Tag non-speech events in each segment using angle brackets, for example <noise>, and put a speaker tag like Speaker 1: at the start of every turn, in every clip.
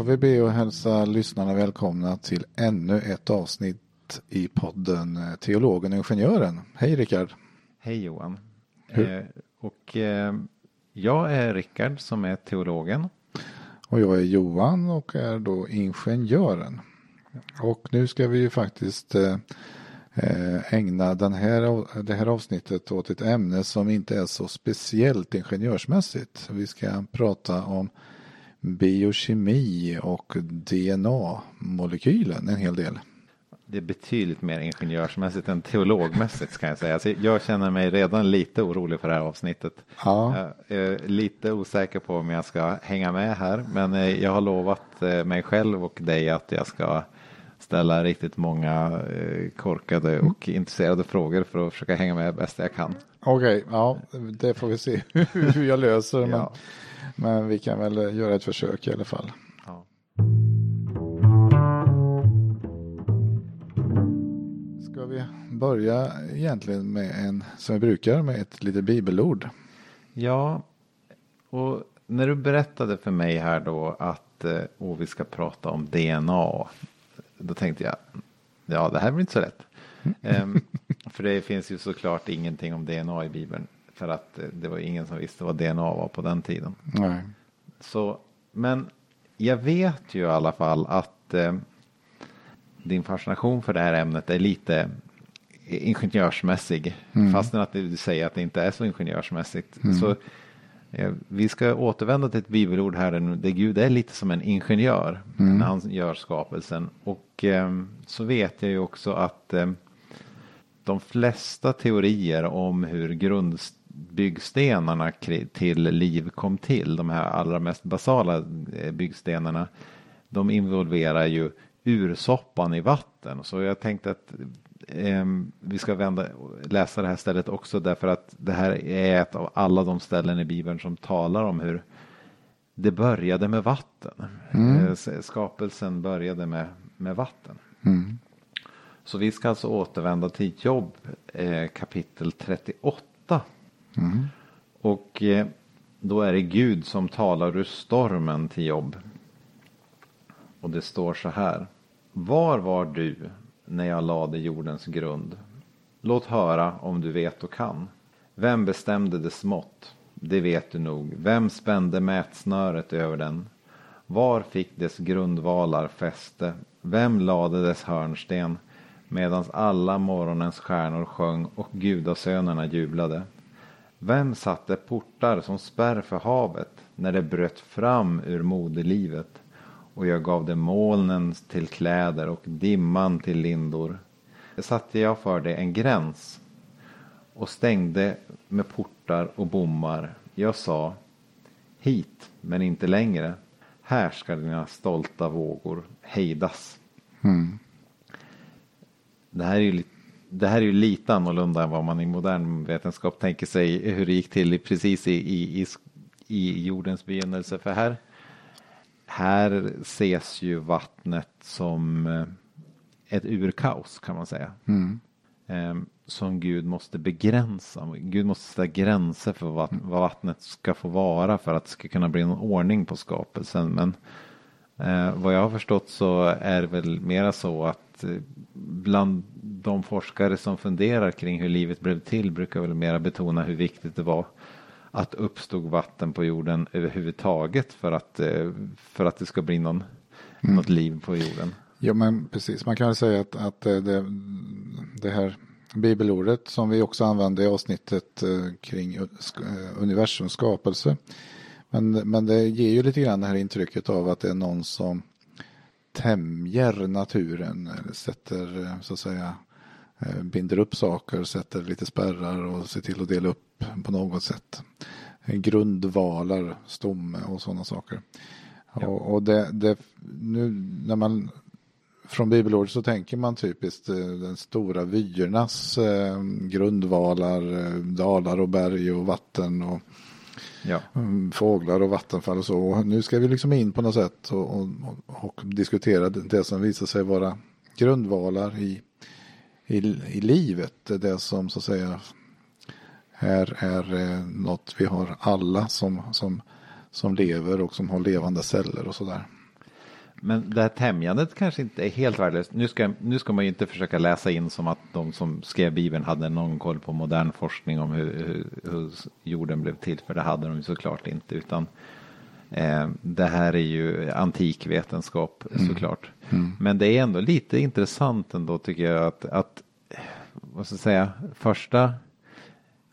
Speaker 1: Får vi be och hälsa lyssnarna välkomna till ännu ett avsnitt i podden Teologen och Ingenjören. Hej Rickard!
Speaker 2: Hej Johan! Eh, och eh, jag är Rickard som är teologen.
Speaker 1: Och jag är Johan och är då ingenjören. Och nu ska vi ju faktiskt eh, eh ägna den här, det här avsnittet åt ett ämne som inte är så speciellt ingenjörsmässigt. Vi ska prata om biokemi och DNA-molekylen en hel del.
Speaker 2: Det är betydligt mer ingenjörsmässigt än teologmässigt ska jag säga. Alltså jag känner mig redan lite orolig för det här avsnittet.
Speaker 1: Ja.
Speaker 2: Jag är lite osäker på om jag ska hänga med här. Men eh, jag har lovat eh, mig själv och dig att jag ska ställa riktigt många eh, korkade och intresserade frågor för att försöka hänga med bäst jag kan.
Speaker 1: Okej, okay, ja det får vi se <laughs> hur jag löser. Men... ja. Men vi kan väl göra ett försök i alla fall. Ja. Ska vi börja egentligen med en, som vi brukar, med ett litet bibelord?
Speaker 2: Ja, och när du berättade för mig här då att oh, vi ska prata om DNA. Då tänkte jag, ja det här blir inte så lätt. um, <laughs> för det finns ju såklart ingenting om DNA i Bibeln. För att det var ingen som visste vad DNA var på den tiden.
Speaker 1: Nej.
Speaker 2: Så, men jag vet ju i alla fall att eh, din fascination för det här ämnet är lite ingenjörsmässig. Mm. Fastän att du säger att det inte är så ingenjörsmässigt. Mm. Så eh, vi ska återvända till ett bibelord här där Gud är lite som en ingenjör mm. när han gör skapelsen. Och eh, så vet jag ju också att eh, de flesta teorier om hur grundst byggstenarna till liv kom till, de här allra mest basala eh, byggstenarna, de involverar ju ursoppan i vatten. Så jag tänkte att eh, vi ska vända, läsa det här stället också därför att det här är ett av alla de ställen i Bibeln som talar om hur det började med vatten. Mm. Eh, skapelsen började med, med vatten.
Speaker 1: Mm.
Speaker 2: Så vi ska alltså återvända till Jobb eh, kapitel 38.
Speaker 1: Mm.
Speaker 2: Och eh, då är det Gud som talar ur stormen till Jobb. Och det står så här. Var var du när jag lade jordens grund? Låt höra om du vet och kan. Vem bestämde dess mått? Det vet du nog. Vem spände mätsnöret över den? Var fick dess grundvalar fäste? Vem lade dess hörnsten? Medan alla morgonens stjärnor sjöng och gudasönerna jublade. Vem satte portar som spärr för havet när det bröt fram ur moderlivet och jag gav det molnen till kläder och dimman till lindor. Det satte jag för det en gräns och stängde med portar och bommar. Jag sa hit, men inte längre. Här ska dina stolta vågor hejdas.
Speaker 1: Mm.
Speaker 2: Det här är ju lite det här är ju lite annorlunda än vad man i modern vetenskap tänker sig hur det gick till precis i, i, i, i jordens begynnelse. För här, här ses ju vattnet som eh, ett urkaos kan man säga.
Speaker 1: Mm.
Speaker 2: Ehm, som Gud måste begränsa. Gud måste sätta gränser för vad, vad, vattnet ska få vara för att det ska kunna bli någon ordning på skapelsen. Men eh, vad jag har förstått så är det väl mera så att eh, bland de forskare som funderar kring hur livet blev till brukar väl mera betona hur viktigt det var att uppstod vatten på jorden överhuvudtaget för att, eh, för att det ska bli någon, mm. något liv på jorden.
Speaker 1: Ja men precis, man kan säga att, att eh, det, det här bibelordet som vi också använde i avsnittet kring universums skapelse. Men, men det ger ju lite grann det här intrycket av att det är någon som tämjer naturen, eller sätter så att säga Eh, binder upp saker, sätter lite spärrar och ser till att dela upp på något sätt. Grundvalar, stomme och sådana saker. Ja. Och, och det, det, nu när man från bibelordet så tänker man typiskt eh, den stora vyernas eh, grundvalar, eh, dalar och berg och vatten och
Speaker 2: ja.
Speaker 1: Mm, fåglar och vattenfall och så. Och nu ska vi liksom in på något sätt och, och, och diskutera det som visar sig vara grundvalar i i, i livet. Det som så att säga är, är eh, något vi har alla som, som, som lever och som har levande celler och sådär.
Speaker 2: Men det här tämjandet kanske inte är helt värdelöst. Nu ska, nu ska man ju inte försöka läsa in som att de som skrev Bibeln hade någon koll på modern forskning om hur, hur, hur jorden blev till. För det hade de ju såklart inte. Utan eh, det här är ju antik vetenskap mm. såklart. Mm. Men det är ändå lite intressant ändå tycker jag att, att vad ska jag säga, första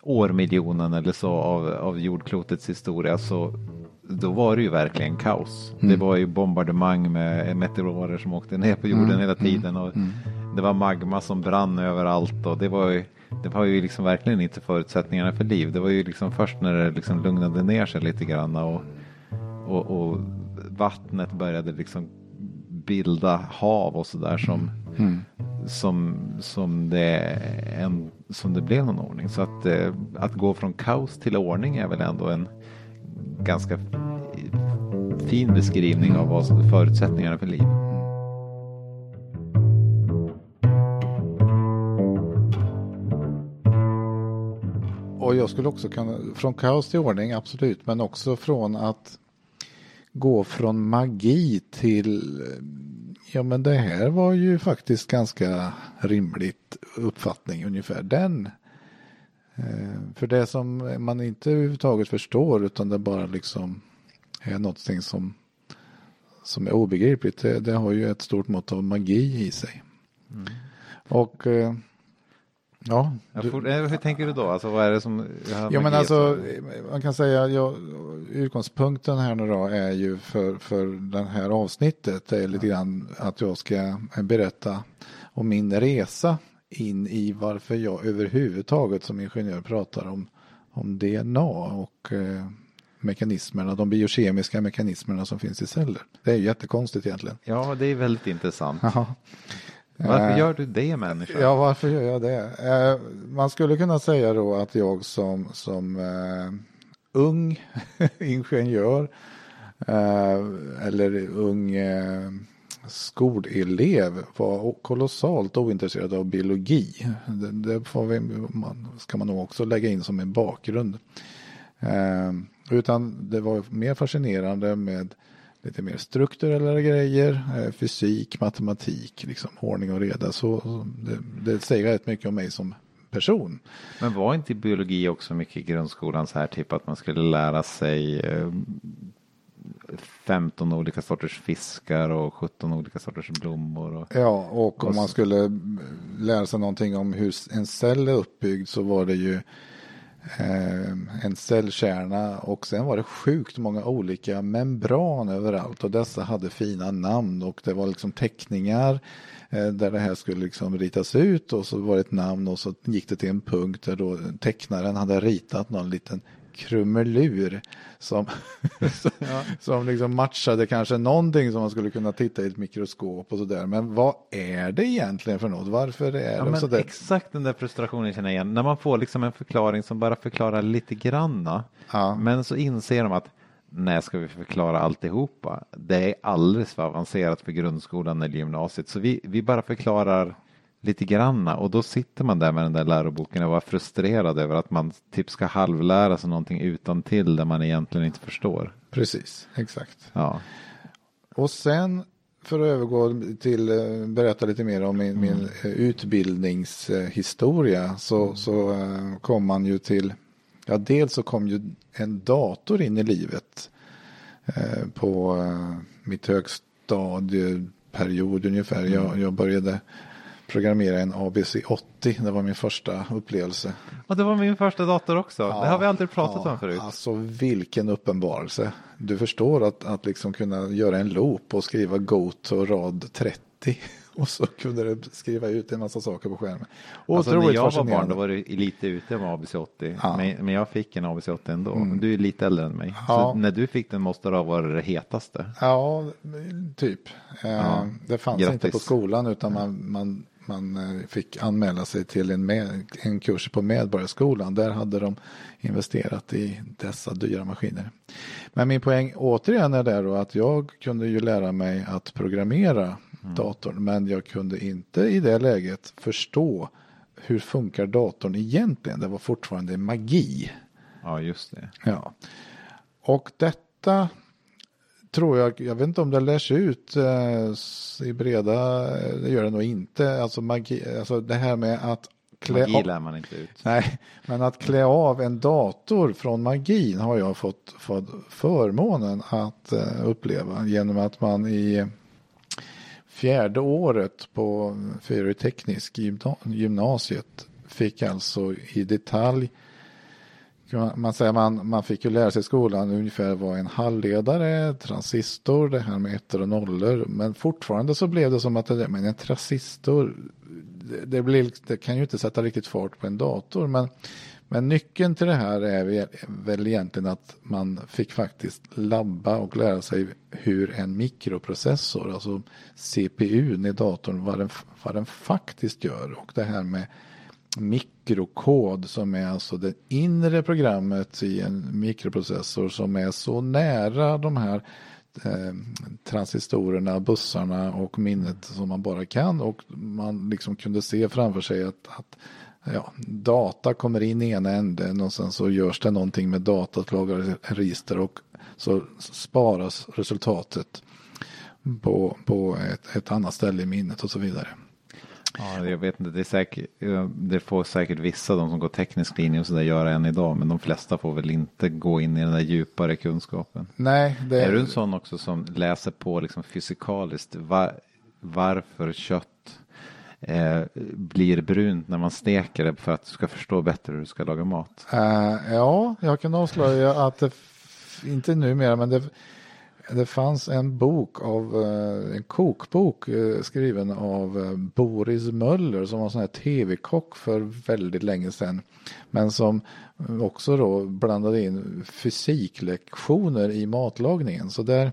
Speaker 2: årmiljonen eller så av, av jordklotets historia så då var det ju verkligen kaos. Mm. Det var ju bombardemang med meteorer som åkte ner på jorden mm. hela tiden och mm. det var magma som brann överallt och det var ju det var ju liksom verkligen inte förutsättningarna för liv. Det var ju liksom först när det liksom lugnade ner sig lite grann och, och, och vattnet började liksom bilda hav och sådär som, mm. som, som, det en, som det blev någon ordning. Så att, eh, att gå från kaos till ordning är väl ändå en ganska fin beskrivning av vad förutsättningarna för liv. Mm.
Speaker 1: Och jag skulle också kunna, från kaos till ordning absolut, men också från att gå från magi till ja men det här var ju faktiskt ganska rimligt uppfattning ungefär den. Eh, för det som man inte överhuvudtaget förstår utan det bara liksom är någonting som, som är obegripligt. Det, det har ju ett stort mått av magi i sig. Mm. Och eh, Ja.
Speaker 2: Du, hur tänker du då? Alltså vad är det som...
Speaker 1: Ja men alltså man kan säga ja, utgångspunkten här nu då är ju för, för det här avsnittet är lite grann att jag ska berätta om min resa in i varför jag överhuvudtaget som ingenjör pratar om, om DNA och eh, mekanismerna, de biokemiska mekanismerna som finns i celler. Det är jättekonstigt egentligen.
Speaker 2: Ja, det är väldigt intressant. Varför eh, gör du det människa?
Speaker 1: Ja, varför gör jag det? Eh, man skulle kunna säga då att jag som, som uh, ung <laughs> ingenjör eller ung skolelev var kolossalt ointresserad av biologi. Det, det får vi, man, ska man nog också lägga in som en bakgrund. Ehm, utan det var mer fascinerande med lite mer strukturella grejer, eh, fysik, matematik, liksom ordning och reda. Så det, det säger rätt mycket om mig som person.
Speaker 2: Men var inte biologi också mycket i grundskolan så här typ att man skulle lära sig eh, 15 eh, olika sorters fiskar och 17 olika sorters blommor. Och,
Speaker 1: ja, och om man skulle lära sig någonting om hur en cell är uppbyggd så var det ju Eh, en cellkärna och sen var det sjukt många olika membran överallt och dessa hade fina namn och det var liksom teckningar eh, där det här skulle liksom ritas ut och så var det ett namn och så gick det till en punkt där då tecknaren hade ritat någon liten krumelur <laughs> som, ja. som liksom matchade kanske någonting som man skulle kunna titta i ett mikroskop och sådär. Men vad är det egentligen för något? Varför är ja, det sådär?
Speaker 2: Exakt den där frustrationen känner jag igen. När man får liksom en förklaring som bara förklarar lite granna. Ja. Men så inser de att när ska vi förklara alltihopa? Det är alldeles för avancerat för grundskolan eller gymnasiet. Så vi, vi bara förklarar lite granna och då sitter man där med den där läroboken och var frustrerad över att man typ ska halvlära sig någonting utan till där man egentligen inte förstår.
Speaker 1: Precis, exakt. Ja. Och sen för att övergå till uh, berätta lite mer om min, mm. min uh, utbildningshistoria så, mm. så uh, kom man ju till, ja dels så kom ju en dator in i livet på mitt högstadieperiod ungefär. Mm. Jag, jag började programmera en ABC80. Det var min första upplevelse.
Speaker 2: Och det var min första dator också. Ja, det har vi aldrig pratat ja, om förut.
Speaker 1: Alltså vilken uppenbarelse. Du förstår att, att liksom kunna göra en loop och skriva GOAT och rad 30. <laughs> Och så kunde det skriva ut en massa saker på skärmen.
Speaker 2: alltså, när jag var barn då var du lite ute med ABC80. Ja. Men, men, jag fick en ABC80 ändå. Mm. Du är lite äldre än mig. Ja. Så när du fick den måste det ha varit det hetaste.
Speaker 1: Ja, typ. Eh, det fanns Grattis. inte på skolan utan man, man man eh, fick anmäla sig till en, med, en kurs på Medborgarskolan. Där hade de investerat i dessa dyra maskiner. Men min poäng återigen är där då att jag kunde ju lära mig att programmera mm. datorn. Men jag kunde inte i det läget förstå hur funkar datorn egentligen. Det var fortfarande magi.
Speaker 2: Ja, just det.
Speaker 1: Ja. Och detta tror jag, jag vet inte om det lärs ut eh, i breda, det gör det nog inte. Alltså, magi, alltså det här med att
Speaker 2: klä Magi lär man inte ut.
Speaker 1: Nej, men att klä av en dator från magin har jag fått, fått förmånen att uh, uppleva genom att man i fjärde året på teknisk gymnasiet fick alltså i detalj man, säga, man, man fick ju lära sig i skolan ungefär vad en halvledare, transistor, det här med ettor och nollor. Men fortfarande så blev det som att det, men en transistor, det, det, blir, det kan ju inte sätta riktigt fart på en dator. Men, men nyckeln till det här är väl egentligen att man fick faktiskt labba och lära sig hur en mikroprocessor, alltså CPUn i datorn, vad den, vad den faktiskt gör. Och det här med mikrokod som är alltså det inre programmet i en mikroprocessor som är så nära de här eh, transistorerna, bussarna och minnet som man bara kan och man liksom kunde se framför sig att, att ja, data kommer in i ena änden och sen så görs det någonting med datat, lagrar register och så sparas resultatet på, på ett, ett annat ställe i minnet och så vidare.
Speaker 2: Ja, jag vet inte, det, är säkert, det får säkert vissa, de som går teknisk linje och sådär, göra än idag. Men de flesta får väl inte gå in i den där djupare kunskapen.
Speaker 1: Nej.
Speaker 2: Det... Är du en sån också som läser på liksom fysikaliskt var, varför kött eh, blir brunt när man steker det för att du ska förstå bättre hur du ska laga mat?
Speaker 1: Uh, ja, jag kan avslöja att det, inte numera, men det det fanns en bok av, eh, en kokbok eh, skriven av eh, Boris Möller som var sån här tv-kock för väldigt länge sedan. Men som också då blandade in fysiklektioner i matlagningen. Så där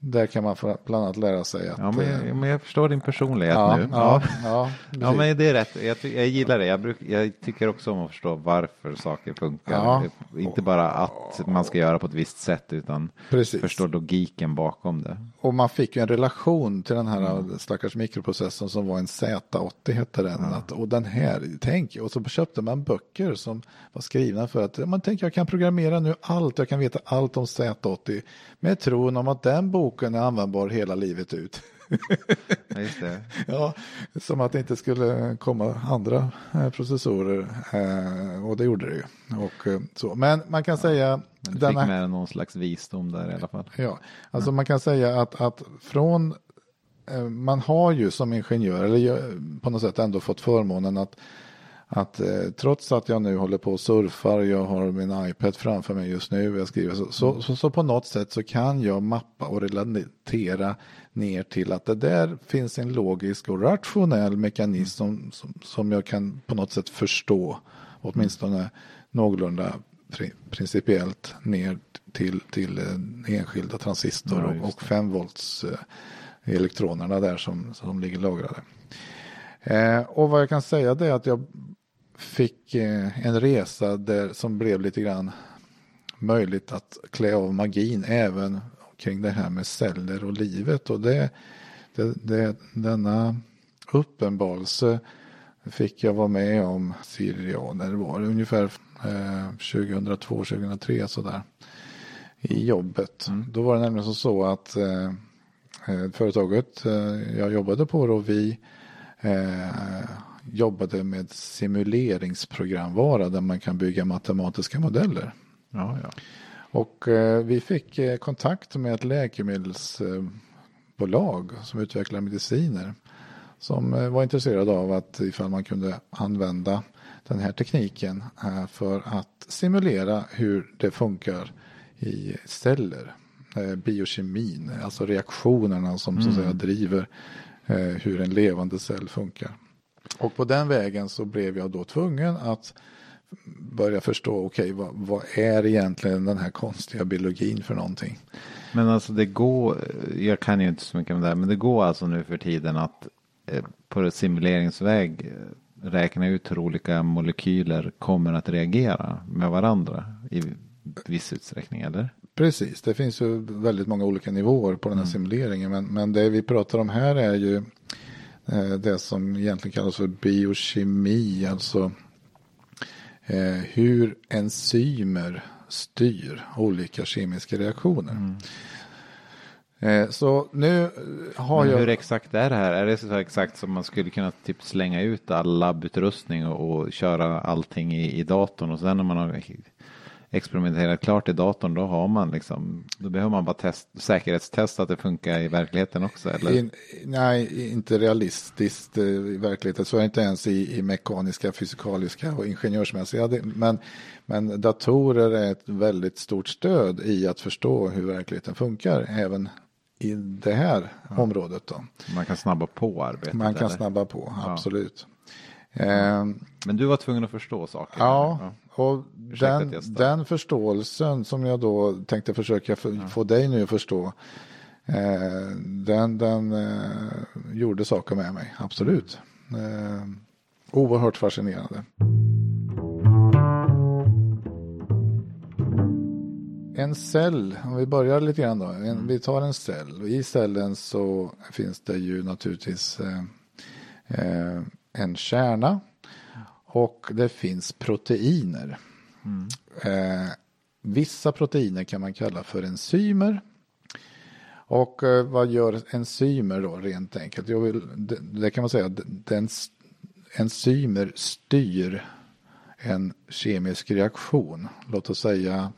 Speaker 1: där kan man bland annat lära sig att...
Speaker 2: Ja, men jag, men jag förstår din personlighet
Speaker 1: ja,
Speaker 2: nu.
Speaker 1: Ja, ja,
Speaker 2: ja, men det är rätt. Jag, jag gillar det. Jag, bruk, jag, tycker också om att förstå varför saker funkar. Inte bara att man ska göra på ett visst sätt utan Precis. förstå logiken bakom det.
Speaker 1: Och man fick ju en relation till den här mm. stackars mikroprocessorn som var en Z80 hette den. Ja. Att, och den här, tänk, och så köpte man böcker som var skrivna för att man tänker jag kan programmera nu allt, jag kan veta allt om Z80 med tron om att den boken är användbar hela livet ut. <laughs>
Speaker 2: Ja, just det. <laughs>
Speaker 1: ja, som att det inte skulle komma andra eh, processorer eh, och det gjorde det ju. Och, eh, så. Men man kan ja, säga.
Speaker 2: Men du denna... fick med någon slags visdom där i alla fall.
Speaker 1: Ja, alltså mm. man kan säga att, att från man har ju som ingenjör eller på något sätt ändå fått förmånen att att eh, trots att jag nu håller på och surfar, jag har min iPad framför mig just nu, jag skriver, så, så, så, så, på något sätt så kan jag mappa och relatera ner till att det där finns en logisk och rationell mekanism som, som, som jag kan på något sätt förstå, åtminstone någorlunda principiellt ner till, till eh, enskilda transistor ja, och, och 5 volts eh, elektronerna där som, som ligger lagrade. Eh, och vad jag kan säga det är att jag fick eh, en resa där som blev lite grann möjligt att klä av magin även kring det här med celler och livet. Och det, det, det, denna uppenbarelse fick jag vara med om, ja, när det var ungefär eh, 2002-2003 sådär. I jobbet. Mm. Då var det nämligen så, så att eh, eh företaget eh, jag jobbade på då, vi eh, jobbade med simuleringsprogramvara där man kan bygga matematiska modeller.
Speaker 2: Ja, ja.
Speaker 1: Och eh, vi fick eh, kontakt med ett läkemedelsbolag som utvecklar mediciner. Som eh, var intresserade av att ifall man kunde använda den här tekniken för att simulera hur det funkar i celler. Biokemin, alltså reaktionerna som mm. så att säga mm. driver hur en levande cell funkar. Och på den vägen så blev jag då tvungen att börja förstå, okej, okay, vad, vad, är egentligen den här konstiga biologin för någonting?
Speaker 2: Men alltså det går, jag kan ju inte så mycket om det här, men det går alltså nu för tiden att eh, på simuleringsväg eh, räkna ut hur olika molekyler kommer att reagera med varandra i viss utsträckning, eller?
Speaker 1: Precis, det finns ju väldigt många olika nivåer på den här mm. simuleringen, men, men det vi pratar om här är ju det som egentligen kallas för biokemi, alltså eh, hur enzymer styr olika kemiska reaktioner. Mm. Eh, så nu eh, har
Speaker 2: Men
Speaker 1: jag...
Speaker 2: hur exakt är det här? Är det så exakt som man skulle kunna typ slänga ut all labbutrustning och, och köra allting i, i datorn och sen när man har experimenterat klart i datorn då har man liksom, då behöver man bara test, säkerhetstesta att det funkar i verkligheten också eller?
Speaker 1: In, nej, inte realistiskt eh, i verkligheten. Så är det inte ens i, i mekaniska, fysikaliska och ingenjörsmässiga. Men, men datorer är ett väldigt stort stöd i att förstå hur verkligheten funkar. Även i det här området. Då.
Speaker 2: Man kan snabba på arbetet?
Speaker 1: Man kan
Speaker 2: eller?
Speaker 1: snabba på, absolut. Ehm,
Speaker 2: Men du var tvungen att förstå saker?
Speaker 1: Ja, och den, den förståelsen som jag då tänkte försöka få, få dig nu att förstå. Eh, den den eh, gjorde saker med mig, absolut. Eh, oerhört fascinerande. En cell, om vi börjar lite grann då. En, vi tar en cell och i cellen så finns det ju naturligtvis eh, eh, en kärna och det finns proteiner. Eh, vissa proteiner kan man kalla för enzymer. Och eh, vad gör enzymer då rent enkelt? Jag vill, det, det kan man säga att den, enzymer styr en kemisk reaktion. Låt oss säga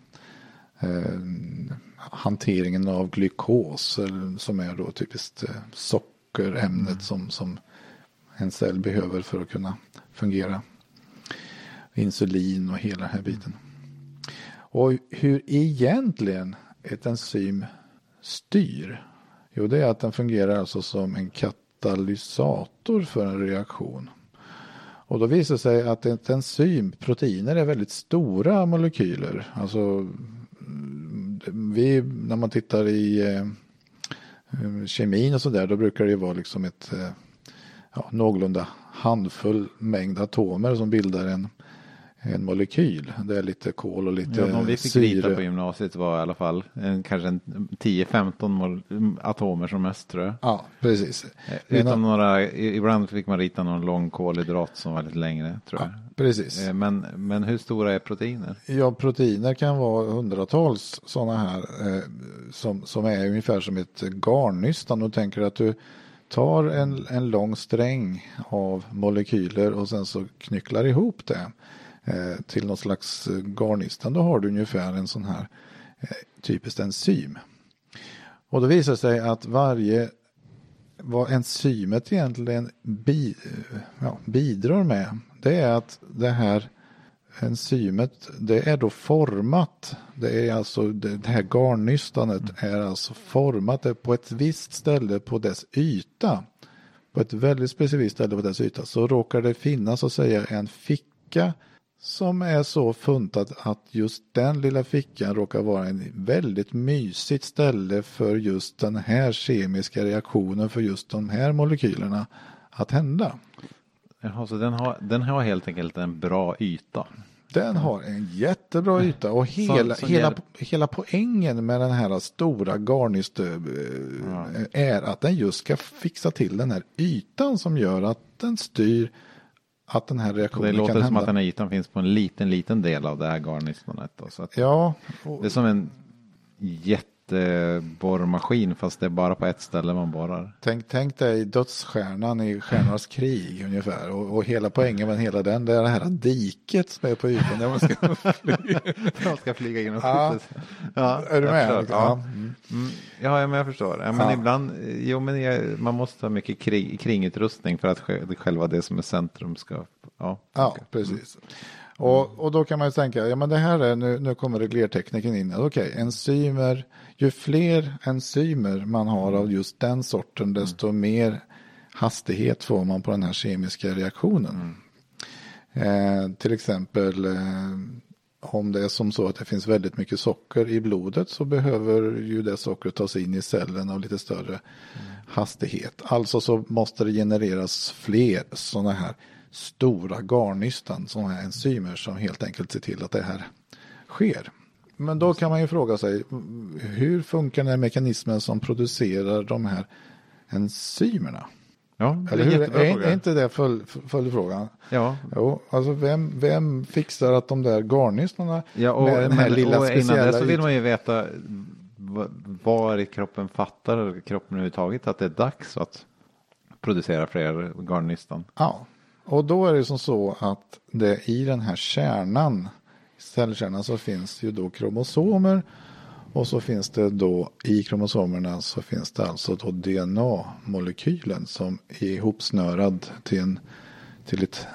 Speaker 1: eh, hanteringen av glukos som är då typiskt eh, sockerämnet som, som en cell behöver för att kunna fungera. Insulin och hela den här biten. Och hur egentligen ett enzym styr? Jo, det är att den fungerar alltså som en katalysator för en reaktion. Och då visar det sig att ett enzym, proteiner, är väldigt stora molekyler. Alltså, vi, när man tittar i eh, kemin och sådär, då brukar det ju vara liksom ett eh, ja, någorlunda handfull mängd atomer som bildar en, en molekyl. Det är lite kol och lite
Speaker 2: Ja, de vi fick
Speaker 1: syre.
Speaker 2: rita på gymnasiet var i alla fall en, kanske en 10-15 mol- atomer som mest tror jag.
Speaker 1: Ja, precis.
Speaker 2: Eh, Utan några, i- ibland fick man rita någon lång kolhydrat som var lite längre tror jag.
Speaker 1: Precis.
Speaker 2: Eh, Men, men hur stora är proteiner?
Speaker 1: Ja, proteiner kan vara hundratals sådana här eh, som, som är ungefär som ett garnnystan. Och tänker att du tar en, en lång sträng av molekyler och sen så knycklar ihop det eh, Eh, till något slags eh, garnnystan. Då har du ungefär en sån här eh, typiskt enzym. Och då visar det sig att varje vad enzymet egentligen bi, ja, bidrar med det är att det här enzymet det är då format. Det är alltså det, det här garnnystanet är alltså format på ett visst ställe på dess yta. På ett väldigt specifikt ställe på dess yta så råkar det finnas så att säga en ficka som är så funtad att just den lilla fickan råkar vara en väldigt mysigt ställe för just den här kemiska reaktionen för just de här molekylerna att hända.
Speaker 2: Jaha, så den har, den har helt enkelt en bra yta.
Speaker 1: Den har en jättebra yta och hela,
Speaker 2: som
Speaker 1: hela,
Speaker 2: gäller-
Speaker 1: hela poängen med den här stora garnnystan är att den just ska fixa till den här ytan som gör att den styr att den här
Speaker 2: Det
Speaker 1: reaktionen
Speaker 2: låter
Speaker 1: kan
Speaker 2: som
Speaker 1: hända.
Speaker 2: att den här ytan finns på en liten, liten del av det här garnnystanet. då, Så att
Speaker 1: Ja, och,
Speaker 2: det är som en jätteborrmaskin fast det är bara på ett ställe man borrar.
Speaker 1: tänk, tänk dig dödsstjärnan i Stjärnornas krig ungefär och, och hela poängen med hela den det är det här diket som är på ytan. Där man ska <laughs>
Speaker 2: De ska flyga genom
Speaker 1: Ja.
Speaker 2: skyddet. Ja,
Speaker 1: är du med?
Speaker 2: förstår.
Speaker 1: Ja.
Speaker 2: Ja. Mm. ja, ja, men jag förstår. Ja, men
Speaker 1: Ja.
Speaker 2: ibland, jo, men jag, man måste ha mycket kring, kringutrustning för att sj- själva det som är centrum ska, ja.
Speaker 1: Ja, precis. Och, och då kan man ju tänka, ja men det här är, nu, nu kommer reglertekniken in. Okej, enzymer, ju fler enzymer man har av just den sorten, desto mer hastighet får man på den här kemiska reaktionen. Eh, till exempel eh, om det är som så att det finns väldigt mycket socker i blodet så behöver ju det sockret tas in i cellen av lite större hastighet. Alltså så måste det genereras fler sådana här stora garnnystan, sådana här enzymer som helt enkelt ser till att det här sker. Men då kan man ju fråga sig, hur funkar den här mekanismen som producerar de här enzymerna?
Speaker 2: Ja, det är
Speaker 1: Eller hur? Är, är inte det följ- följdfrågan?
Speaker 2: Ja,
Speaker 1: Jo, alltså vem, vem fixar att de där garnnystarna
Speaker 2: ja och,
Speaker 1: med den här
Speaker 2: men,
Speaker 1: lilla
Speaker 2: och innan
Speaker 1: speciella
Speaker 2: det så vill man ju veta va- var i kroppen fattar kroppen överhuvudtaget att det är dags att producera fler garnnystan?
Speaker 1: Ja, och då är det som så att det i den här kärnan, cellkärnan så finns ju då kromosomer och så finns det då i kromosomerna så finns det alltså då DNA-molekylen som är ihopsnörad till, en, till ett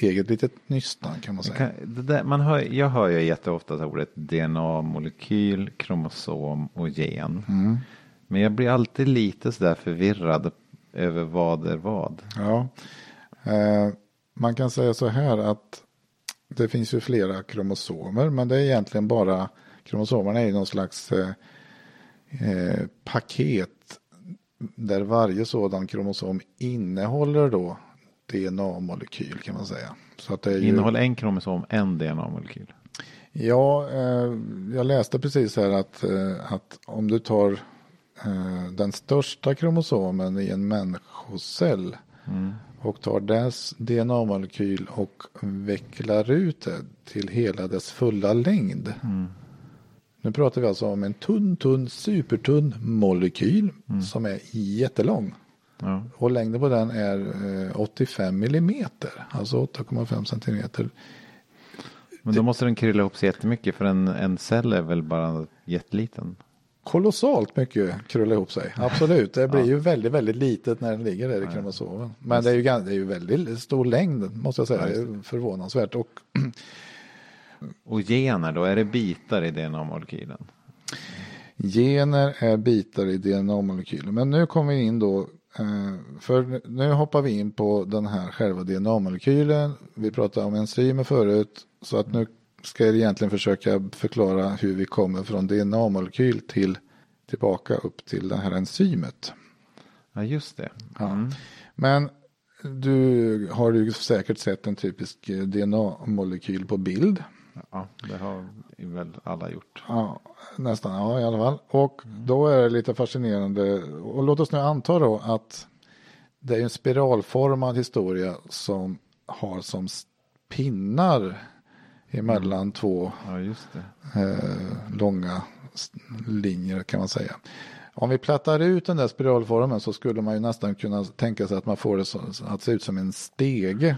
Speaker 1: eget litet nystan kan man säga.
Speaker 2: Där, man hör, jag hör ju jätteofta det ordet DNA-molekyl, kromosom och gen. Men jag blir alltid lite sådär förvirrad över vad är vad.
Speaker 1: Ja, man kan säga så här att det finns ju flera kromosomer men det är egentligen bara kromosomerna är någon slags eh, eh, paket där varje sådan kromosom innehåller då DNA-molekyl kan man säga. Så att det ju,
Speaker 2: Innehåller en kromosom en DNA-molekyl?
Speaker 1: Ja, eh, jag läste precis här att, eh, att om du tar eh, den största kromosomen i en människocell och tar dess DNA-molekyl och vecklar ut det till hela dess fulla längd. Nu pratar vi alltså om en tunn, tunn, supertunn molekyl som är jättelång.
Speaker 2: Ja.
Speaker 1: Och längden på den är eh, 85 millimeter, alltså 8,5 centimeter.
Speaker 2: Men då måste den krilla ihop sig jättemycket för en, en cell är väl bara jätteliten?
Speaker 1: Kolossalt mycket krullar ihop sig. Absolut, det blir ju väldigt, väldigt litet när den ligger där i kromosomen. Men det är ju, det är ju väldigt stor längd måste jag säga. Det är förvånansvärt. Och <clears throat>
Speaker 2: Och gener då, är det bitar i DNA-molekylen?
Speaker 1: gener är bitar i DNA-molekylen. Men nu kommer vi in då, eh, för nu hoppar vi in på den här själva DNA-molekylen. Vi pratade om enzymer förut, så att nu ska jag egentligen försöka förklara hur vi kommer från DNA-molekyl till tillbaka upp till det här enzymet.
Speaker 2: Ja, just det.
Speaker 1: Ja. Men du har ju säkert sett en typisk eh, DNA-molekyl på bild.
Speaker 2: Ja, det har väl alla gjort.
Speaker 1: Ja, nästan, ja i alla fall. Och då är det lite fascinerande. Och låt oss nu anta då att det är en spiralformad historia som har som pinnar emellan två
Speaker 2: Ja, det.
Speaker 1: eh, långa linjer kan man säga. Om vi plattar ut den där spiralformen så skulle man ju nästan kunna tänka sig att man får det så, att se ut som en stege.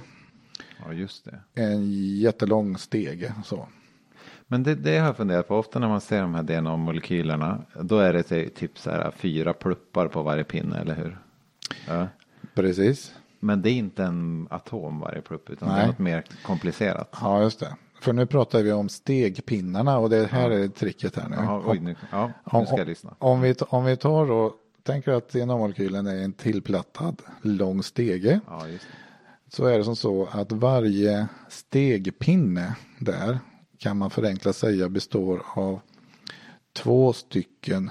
Speaker 2: Ja, just det.
Speaker 1: En jättelång stege. Så.
Speaker 2: Men det, det har jag funderat på. Ofta när man ser de här DNA-molekylerna. Då är det ty- typ så här fyra pluppar på varje pinne, eller hur? Ja.
Speaker 1: Precis.
Speaker 2: Men det är inte en atom varje plupp, utan det
Speaker 1: Nej.
Speaker 2: är något mer komplicerat.
Speaker 1: Ja, just det. För nu pratar vi om stegpinnarna och det här är tricket här nu.
Speaker 2: Jaha, oj, nu, ja, nu ska jag lyssna.
Speaker 1: Om vi, om vi tar och tänker att DNA-molekylen är en tillplattad lång stege.
Speaker 2: Ja.
Speaker 1: Så är det som så att varje stegpinne där kan man förenklat säga består av två stycken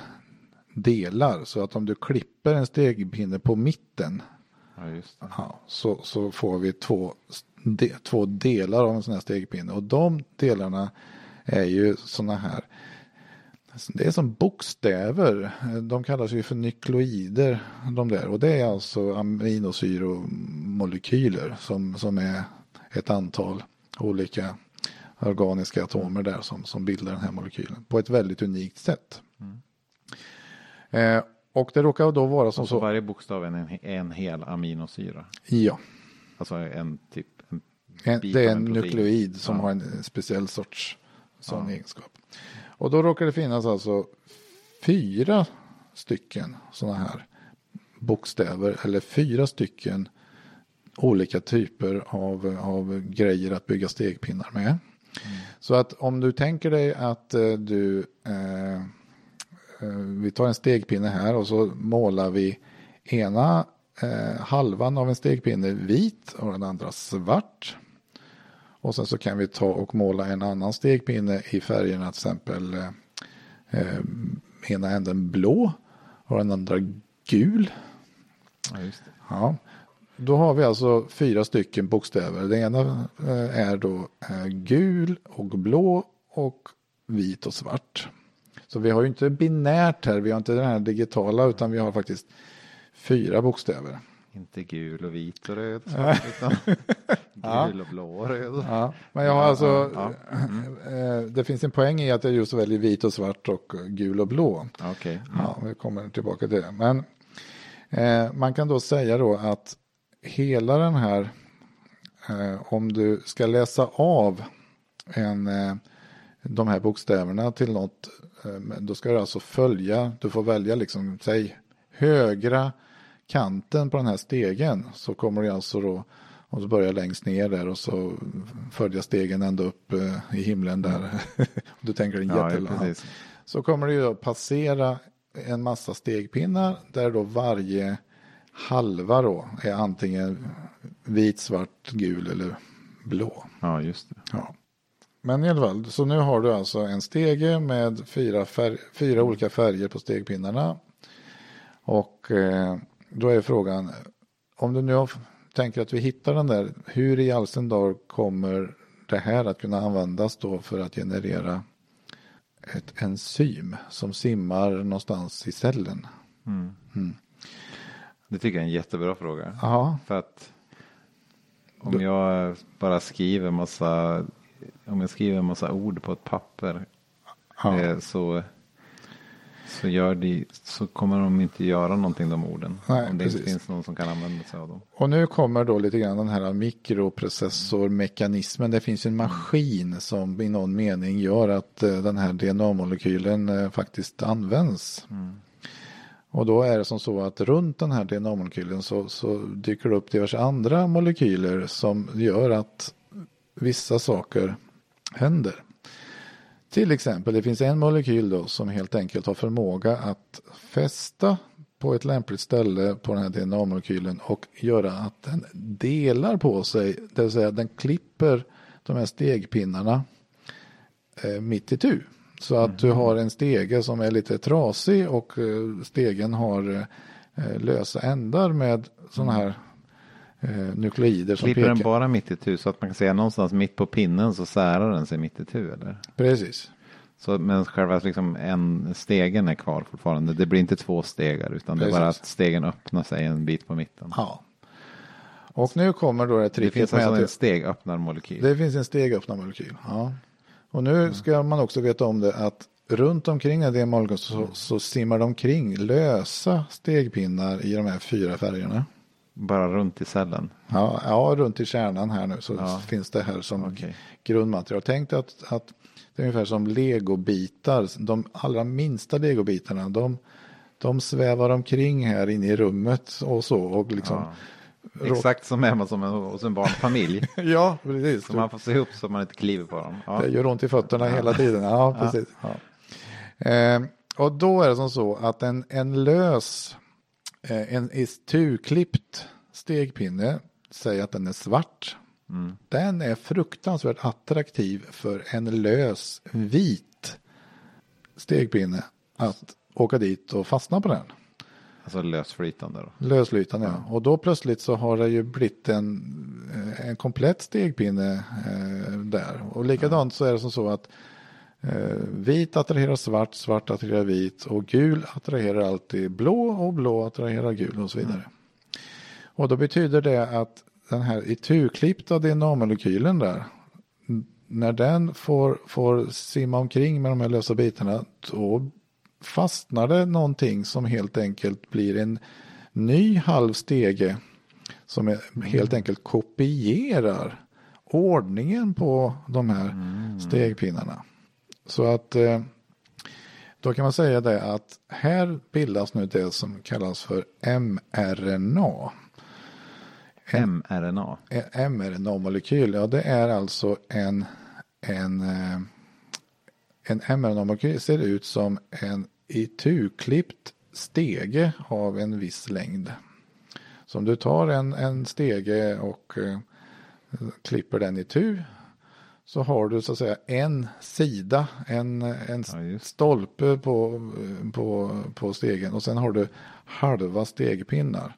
Speaker 1: delar. Så att om du klipper en stegpinne på mitten
Speaker 2: Ja,
Speaker 1: ja, så, så får vi två, de, två delar av en sån här stegpinne. Och de delarna är ju såna här. Det är som bokstäver. De kallas ju för nukleoider. De där. Och det är alltså aminosyromolekyler som, som är ett antal olika organiska atomer där som, som bildar den här molekylen. På ett väldigt unikt sätt. Eh, och det råkar då vara som
Speaker 2: Så
Speaker 1: så.
Speaker 2: varje bokstav är en, en hel aminosyra.
Speaker 1: Ja.
Speaker 2: Alltså en typ.
Speaker 1: Det är en nukleoid som
Speaker 2: Ja.
Speaker 1: har en speciell sorts sån egenskap. Och då råkar det finnas alltså fyra stycken sådana här bokstäver eller fyra stycken olika typer av, av grejer att bygga stegpinnar med. Så att om du tänker dig att eh, du eh, eh, vi tar en stegpinne här och så målar vi ena eh, halvan av en stegpinne vit och den andra svart. Och sen så kan vi ta och måla en annan stegpinne i färgerna till exempel eh, eh, ena änden blå och den andra gul.
Speaker 2: Ja.
Speaker 1: Ja. Då har vi alltså fyra stycken bokstäver. Det ena eh, är då eh, gul och blå och vit och svart. Så vi har ju inte binärt här, vi har inte den här digitala utan vi har faktiskt fyra bokstäver.
Speaker 2: Inte gul och vit och röd. <laughs> Utan
Speaker 1: Ja.
Speaker 2: Gul och blå och <laughs> röd.
Speaker 1: Ja, men jag har alltså, eh, det finns en poäng i att jag just väljer vit och svart och gul och blå.
Speaker 2: Okej.
Speaker 1: Ja, vi kommer tillbaka till det. Men eh, man kan då säga då att hela den här, eh, om du ska läsa av en, eh, de här bokstäverna till något, eh, då ska du alltså följa, du får välja liksom, säg högra kanten på den här stegen så kommer du alltså då och så börjar längst ner där och så följa stegen ända upp eh, i himlen där. <laughs> du tänker en
Speaker 2: Ja,
Speaker 1: jättelång.
Speaker 2: precis.
Speaker 1: Så kommer det ju att passera en massa stegpinnar där då varje halva då är antingen vit, svart, gul eller blå.
Speaker 2: Ja, just det.
Speaker 1: Ja. Men i alla fall, så nu har du alltså en stege med fyra, färg, fyra olika färger på stegpinnarna. Och eh, då är frågan, om du nu har, tänker att vi hittar den där, hur i all sin dar kommer det här att kunna användas då för att generera ett enzym som simmar någonstans i cellen?
Speaker 2: Det tycker jag är en jättebra fråga.
Speaker 1: Ja,
Speaker 2: För att om jag bara skriver massa, om jag skriver massa ord på ett papper
Speaker 1: ja.
Speaker 2: eh, så, så, gör de, så kommer de inte göra någonting de orden.
Speaker 1: Nej,
Speaker 2: om det
Speaker 1: precis.
Speaker 2: inte finns någon som kan använda sig av dem.
Speaker 1: Och nu kommer då lite grann den här mikroprocessormekanismen. Det finns en maskin som i någon mening gör att eh, den här DNA-molekylen eh, faktiskt används. Och då är det som så att runt den här DNA-molekylen så, så dyker det upp diverse andra molekyler som gör att vissa saker händer. Till exempel, det finns en molekyl då som helt enkelt har förmåga att fästa på ett lämpligt ställe på den här DNA-molekylen och göra att den delar på sig, det vill säga den klipper de här stegpinnarna eh, mitt i tu. Så att du har en stege som är lite trasig och eh, stegen har eh, lösa ändar med sådana här eh, nukleider som
Speaker 2: Klipper
Speaker 1: pekar.
Speaker 2: den bara mitt i tu så att man kan säga någonstans mitt på pinnen så särar den sig mitt i tu eller?
Speaker 1: Precis.
Speaker 2: Så, men själva liksom en stegen är kvar fortfarande. Det blir inte två stegar utan det är bara
Speaker 1: Precis.
Speaker 2: att stegen öppnar sig en bit på mitten.
Speaker 1: Ja. Och nu kommer då det
Speaker 2: det
Speaker 1: tricket
Speaker 2: finns
Speaker 1: med
Speaker 2: alltså en stegöppnarmolekyl.
Speaker 1: det finns en stegöppnarmolekyl. Ja. Och nu ska man också veta om det att runt omkring det molekylen så, så simmar de omkring lösa stegpinnar i de här fyra färgerna.
Speaker 2: Bara runt i cellen.
Speaker 1: Ja, ja runt i kärnan här nu så
Speaker 2: Ja.
Speaker 1: finns det här som
Speaker 2: Okej.
Speaker 1: grundmaterial. Tänk att, att det är ungefär som legobitar. De allra minsta legobitarna de, de svävar omkring här inne i rummet och så. Och liksom,
Speaker 2: Ja. Exakt som hemma som en, hos en barnfamilj. <laughs>
Speaker 1: ja precis.
Speaker 2: så man får se upp så man inte kliver på dem. Ja.
Speaker 1: Det gör ont i fötterna hela tiden. Ja, <laughs> precis. Eh, och då är det som så att en, en lös, en itu-klippt stegpinne, säg att den är svart. Den är fruktansvärt attraktiv för en lös vit stegpinne att åka dit och fastna på den.
Speaker 2: Alltså lösflytande då.
Speaker 1: Lösflytande, ja. Och då plötsligt så har det ju blivit en, eh, en komplett stegpinne eh, där. Och likadant så är det som så att eh, vit attraherar svart, svart attraherar vit och gul attraherar alltid blå och blå attraherar gul och så vidare. Och då betyder det att den här iturklippta DNA-molekylen där, när den får, får simma omkring med de här lösa bitarna, då fastnar det någonting som helt enkelt blir en ny halv stege som är, helt enkelt kopierar ordningen på de här stegpinnarna. Så att eh, då kan man säga det att här bildas nu det som kallas för mRNA.
Speaker 2: mRNA.
Speaker 1: En mRNA-molekyl, ja det är alltså en, en, eh, en mRNA-molekyl ser ut som en itu-klippt stege av en viss längd. Så om du tar en, en stege och eh, klipper den i tu så har du så att säga en sida, en, en
Speaker 2: Ja,
Speaker 1: stolpe på, på, på stegen och sen har du halva stegpinnar.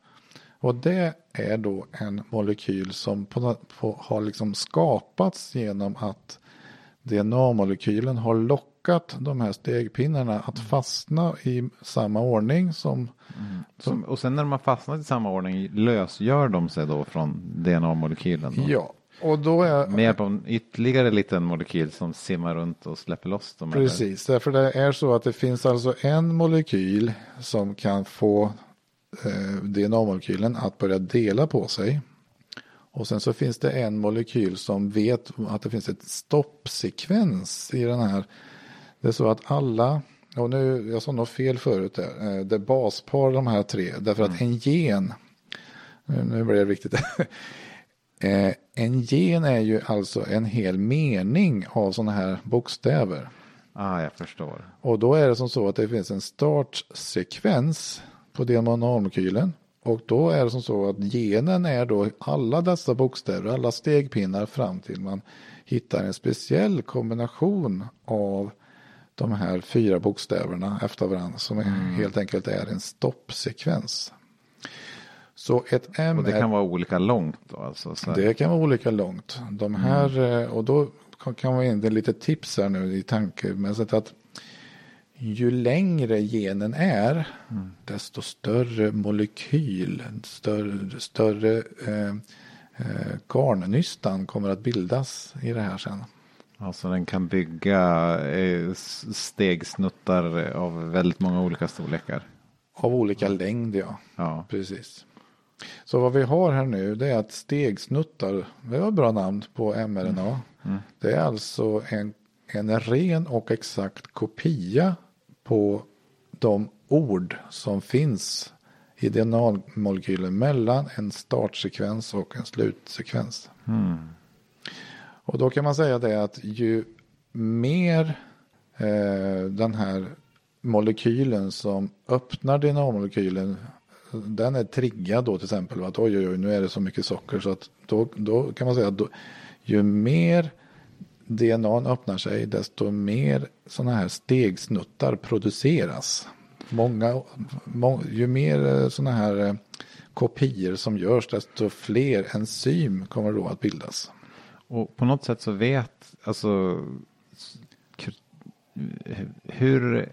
Speaker 1: Och det är då en molekyl som på, på, har liksom skapats genom att DNA-molekylen har lockat de här stegpinnarna att fastna i samma ordning som
Speaker 2: Som, och sen när de har fastnat i samma ordning lösgör de sig då från DNA-molekylen.
Speaker 1: Ja, Och då är,
Speaker 2: Med hjälp av en ytterligare liten molekyl som simmar runt och släpper loss dem.
Speaker 1: Precis, därför det är så att det finns alltså en molekyl som kan få eh, DNA-molekylen att börja dela på sig. Och sen så finns det en molekyl som vet att det finns ett stoppsekvens i den här. Det är så att alla, och nu, jag sa nog fel förut där, eh, det är baspar de här tre, därför att en gen, nu, nu blir det viktigt, <laughs> eh, en gen är ju alltså en hel mening av sådana här bokstäver.
Speaker 2: Ah, jag förstår.
Speaker 1: Och då är det som så att det finns en startsekvens på DNA-molekylen. Och då är det som så att genen är då alla dessa bokstäver, alla stegpinnar fram till man hittar en speciell kombination av de här fyra bokstäverna efter varandra som är, helt enkelt är en stoppsekvens. Så ett M
Speaker 2: Och det kan vara olika långt då alltså?
Speaker 1: Det kan vara olika långt. De här, eh, och då kan man in lite tips här nu i tankemässigt att ju längre genen är, desto större molekyl, större, större eh, eh, garnnystan kommer att bildas i det här sen.
Speaker 2: Alltså den kan bygga eh, stegsnuttar av väldigt många olika storlekar.
Speaker 1: Av olika längd, ja.
Speaker 2: Ja,
Speaker 1: Precis. Så vad vi har här nu det är att stegsnuttar, det var ett bra namn på mRNA. Det är alltså en, en ren och exakt kopia på de ord som finns i DNA-molekylen mellan en startsekvens och en slutsekvens. Och då kan man säga det att ju mer eh, den här molekylen som öppnar DNA-molekylen den är triggad då till exempel att oj oj oj nu är det så mycket socker så att då, då kan man säga att då, ju mer DNA öppnar sig desto mer sådana här stegsnuttar produceras. Många, må, ju mer eh, sådana här eh, kopior som görs desto fler enzym kommer då att bildas.
Speaker 2: och på något sätt så vet, alltså hur,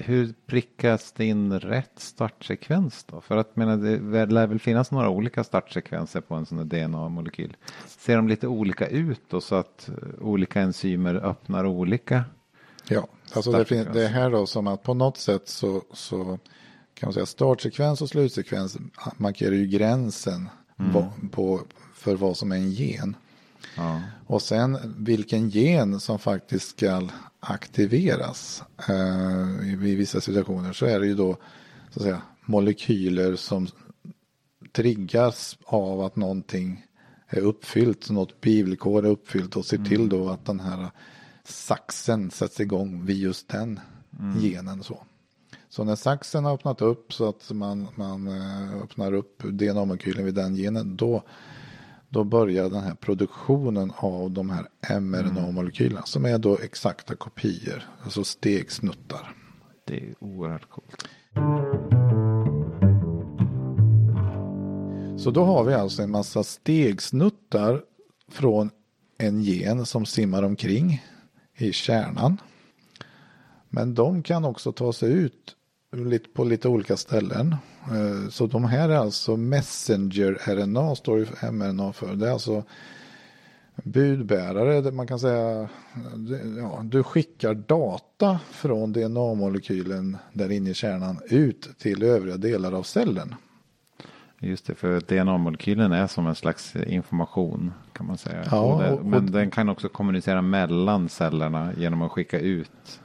Speaker 2: hur prickas det in rätt startsekvens då? För att menar, det lär väl finnas några olika startsekvenser på en sån här DNA-molekyl. Ser de lite olika ut då så att eh, olika enzymer öppnar olika?
Speaker 1: Ja, alltså det, fin- det är här då som att på något sätt så, så kan man säga startsekvens och slutsekvens markerar ju gränsen vad, på, för vad som är en gen.
Speaker 2: Ja.
Speaker 1: Och sen vilken gen som faktiskt ska aktiveras eh, i, vissa situationer så är det ju då så att säga, molekyler som triggas av att någonting är uppfyllt, något bivillkor är uppfyllt och ser till då att den här saxen sätts igång vid just den genen. Så. så när saxen har öppnat upp så att man, man eh, öppnar upp DNA-molekylen vid den genen då då börjar den här produktionen av de här mRNA-molekylerna som är då exakta kopior, alltså stegsnuttar.
Speaker 2: Det är oerhört coolt.
Speaker 1: Så då har vi alltså en massa stegsnuttar från en gen som simmar omkring i kärnan. Men de kan också ta sig ut på lite olika ställen. Eh, Så de här är alltså messenger-RNA står ju mRNA för. Det är alltså budbärare, man kan säga, ja, du skickar data från DNA-molekylen där inne i kärnan ut till övriga delar av cellen.
Speaker 2: Just det, för DNA-molekylen är som en slags information kan man säga.
Speaker 1: Ja,
Speaker 2: Och det,
Speaker 1: och-
Speaker 2: men
Speaker 1: och-
Speaker 2: den kan också kommunicera mellan cellerna genom att skicka ut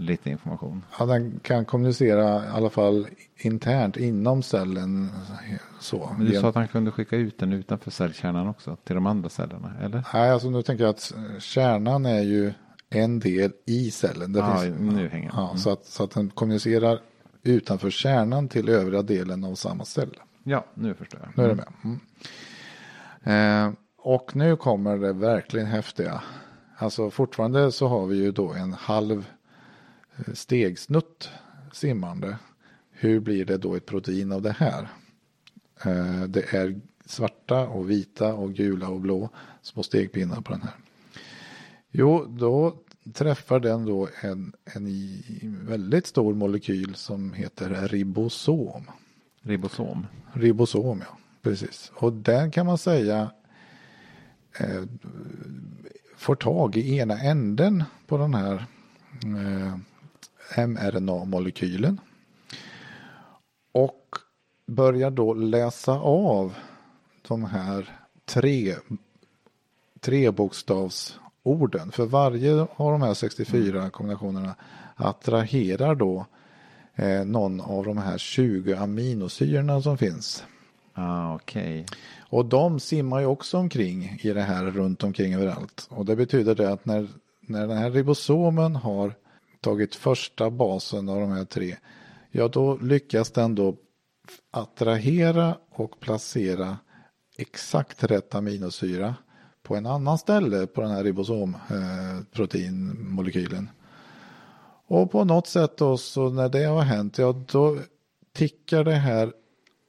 Speaker 2: lite information.
Speaker 1: Ja, den kan kommunicera i alla fall internt inom cellen. Så.
Speaker 2: Men du sa att han kunde skicka ut den utanför cellkärnan också till de andra cellerna, eller?
Speaker 1: Nej, alltså nu tänker jag att kärnan är ju en del i cellen. Det
Speaker 2: Ja,
Speaker 1: finns,
Speaker 2: nu hänger jag.
Speaker 1: ja, så, att, så att den kommunicerar utanför kärnan till övriga delen av samma cell.
Speaker 2: Ja, nu förstår jag.
Speaker 1: Nu är det med. Mm. Eh, och nu kommer det verkligen häftiga. Alltså fortfarande så har vi ju då en halv stegsnutt simmande. Hur blir det då ett protein av det här? Eh, det är svarta och vita och gula och blå små stegpinnar på den här. Jo, då träffar den då en, en väldigt stor molekyl som heter ribosom.
Speaker 2: Ribosom.
Speaker 1: Ribosom, ja. Precis. Och den kan man säga eh, får tag i ena änden på den här eh, mRNA-molekylen och börjar då läsa av de här tre trebokstavsorden. För varje av de här 64 kombinationerna attraherar då eh, någon av de här 20 aminosyrorna som finns.
Speaker 2: Ah, okay.
Speaker 1: Och de simmar ju också omkring i det här runt omkring överallt. Och det betyder det att när, när den här ribosomen har tagit första basen av de här tre, ja då lyckas den då attrahera och placera exakt rätt aminosyra på en annan ställe på den här ribosomproteinmolekylen. Och på något sätt då så när det har hänt, ja då tickar det här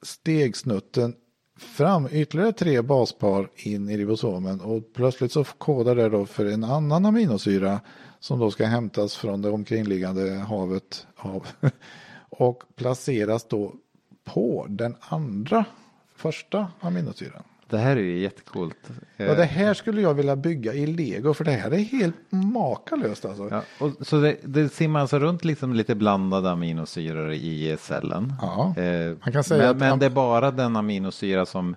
Speaker 1: stegsnutten fram ytterligare tre baspar in i ribosomen och plötsligt så kodar det då för en annan aminosyra som då ska hämtas från det omkringliggande havet av <laughs> och placeras då på den andra första aminosyran.
Speaker 2: Det här är ju jättecoolt.
Speaker 1: Ja, det här skulle jag vilja bygga i lego för det här är helt makalöst alltså.
Speaker 2: Ja, och, så det, det simmar alltså runt liksom lite blandade aminosyror i cellen.
Speaker 1: Ja, eh, man kan säga
Speaker 2: men,
Speaker 1: att
Speaker 2: men det är bara den aminosyra som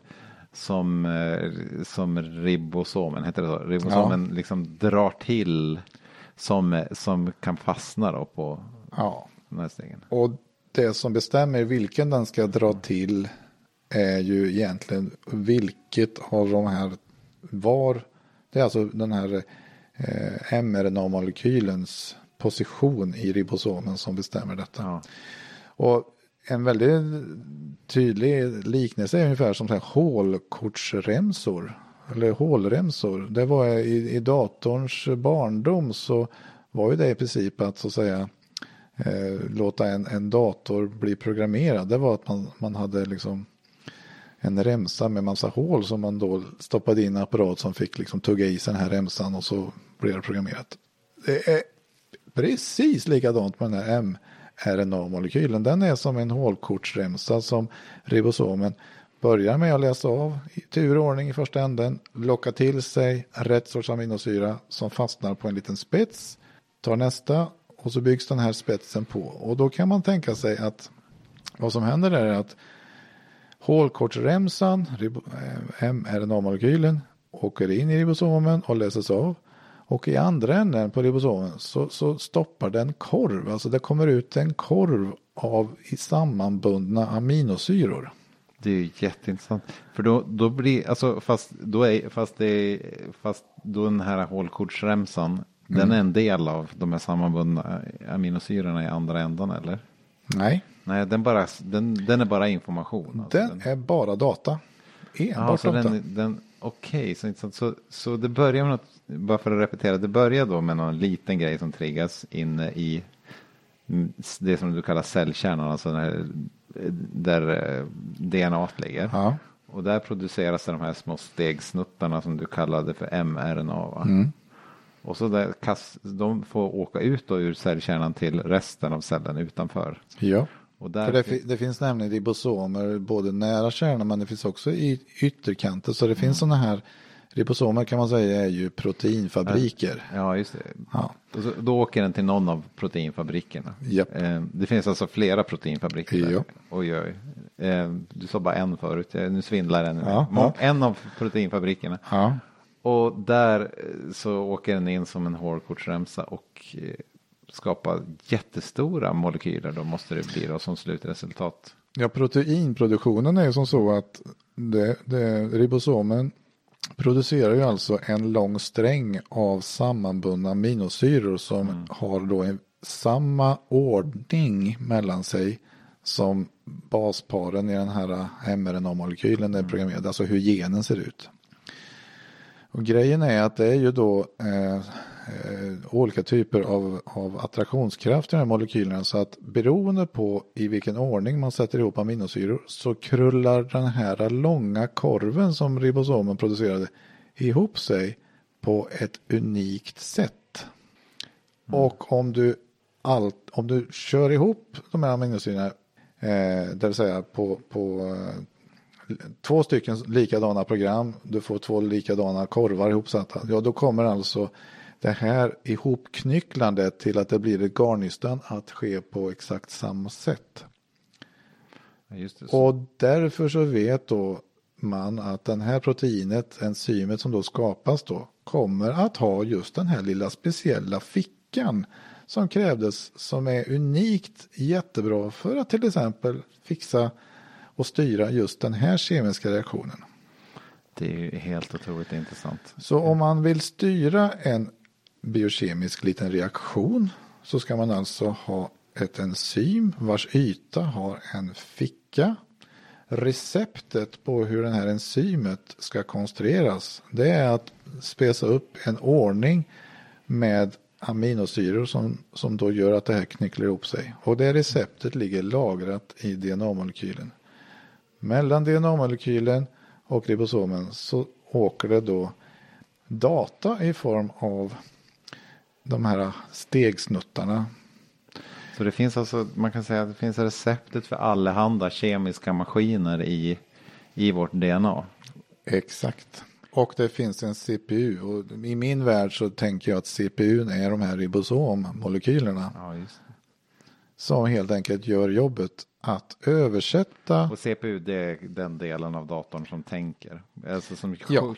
Speaker 2: som, eh, som ribosomen, heter det så? Ribosomen ja. liksom drar till som, som kan fastna då på
Speaker 1: ja.
Speaker 2: de här stegen.
Speaker 1: Och det som bestämmer vilken den ska dra till är ju egentligen vilket av de här var. Det är alltså den här eh, mRNA-molekylens position i ribosomen som bestämmer detta.
Speaker 2: Ja.
Speaker 1: Och en väldigt tydlig liknelse är ungefär som så här hålkortsremsor. Eller hålremsor. Det var i, i datorns barndom så var ju det i princip att så att säga eh, låta en, en dator bli programmerad. Det var att man, man hade liksom en remsa med massa hål som man då stoppade in en apparat som fick liksom tugga i sig den här remsan och så blev det programmerat. Det är precis likadant med den här mRNA-molekylen. Den är som en hålkortsremsa som ribosomen börjar med att läsa av i tur och ordning i första änden, locka till sig rätt sorts aminosyra som fastnar på en liten spets, tar nästa och så byggs den här spetsen på. Och då kan man tänka sig att vad som händer är att Hålkortsremsan, eh, mRNA-molekylen, åker in i ribosomen och läses av. Och i andra änden på ribosomen så, så stoppar den korv, alltså det kommer ut en korv av sammanbundna aminosyror.
Speaker 2: Det är ju jätteintressant. För då, då blir, alltså fast då är, fast det fast då den här hålkortsremsan, mm. den är en del av de här sammanbundna aminosyrorna i andra ändan eller?
Speaker 1: Nej.
Speaker 2: Nej, den, bara, den, den är bara information.
Speaker 1: Alltså. Den, är bara data. Enbart
Speaker 2: ja, data. Den, den, Okej, okay, så, så, så det börjar med något, bara för att repetera, det börjar då med någon liten grej som triggas inne i det som du kallar cellkärnan, alltså där, där eh, DNA ligger.
Speaker 1: Ja.
Speaker 2: Och där produceras de här små stegsnuttarna som du kallade för mRNA.
Speaker 1: Mm.
Speaker 2: Och så där, de får åka ut då ur cellkärnan till resten av cellen utanför.
Speaker 1: Ja.
Speaker 2: Och där
Speaker 1: För det, det, finns nämligen ribosomer både nära kärnan men det finns också i ytterkanter. Så det mm. finns sådana här ribosomer kan man säga är ju proteinfabriker.
Speaker 2: Ja, just det.
Speaker 1: Ja.
Speaker 2: Då åker den till någon av proteinfabrikerna.
Speaker 1: Yep.
Speaker 2: Eh, det finns alltså flera proteinfabriker.
Speaker 1: Ja.
Speaker 2: Där. Oj, oj. Eh, du sa bara en förut, nu svindlar den.
Speaker 1: Ja, ja.
Speaker 2: En av proteinfabrikerna.
Speaker 1: Ja.
Speaker 2: Och där eh, så åker den in som en hårkortsremsa och skapa jättestora molekyler då måste det bli då som slutresultat.
Speaker 1: Ja, proteinproduktionen är ju som så att det, det, ribosomen producerar ju alltså en lång sträng av sammanbundna aminosyror som mm. har då en, samma ordning mellan sig som basparen i den här mRNA-molekylen är mm. programmerad, alltså hur genen ser ut. Och grejen är att det är ju då eh, eh, olika typer av, av attraktionskraft i de här molekylerna så att beroende på i vilken ordning man sätter ihop aminosyror så krullar den här långa korven som ribosomen producerade ihop sig på ett unikt sätt. Mm. Och om du, allt, om du kör ihop de här aminosyrorna, eh, det vill säga på, på två stycken likadana program, du får två likadana korvar ihopsatta. Ja, då kommer alltså det här ihopknycklandet till att det blir ett garnnystan att ske på exakt samma sätt. Och därför så vet då man att den här proteinet, enzymet som då skapas då, kommer att ha just den här lilla speciella fickan som krävdes som är unikt jättebra för att till exempel fixa och styra just den här kemiska reaktionen.
Speaker 2: Det är ju helt otroligt intressant.
Speaker 1: Så om man vill styra en biokemisk liten reaktion så ska man alltså ha ett enzym vars yta har en ficka. Receptet på hur det här enzymet ska konstrueras det är att spesa upp en ordning med aminosyror som, som då gör att det här knycklar ihop sig. Och det receptet ligger lagrat i DNA-molekylen. Mellan DNA-molekylen och ribosomen så åker det då data i form av de här stegsnuttarna.
Speaker 2: Så det finns alltså, man kan säga att det finns receptet för allehanda kemiska maskiner i, i vårt DNA.
Speaker 1: Exakt. Och det finns en CPU och i min värld så tänker jag att CPU är de här ribosommolekylerna.
Speaker 2: Ja.
Speaker 1: Som helt enkelt gör jobbet att översätta.
Speaker 2: Och CPU det är den delen av datorn som tänker. Alltså som ja.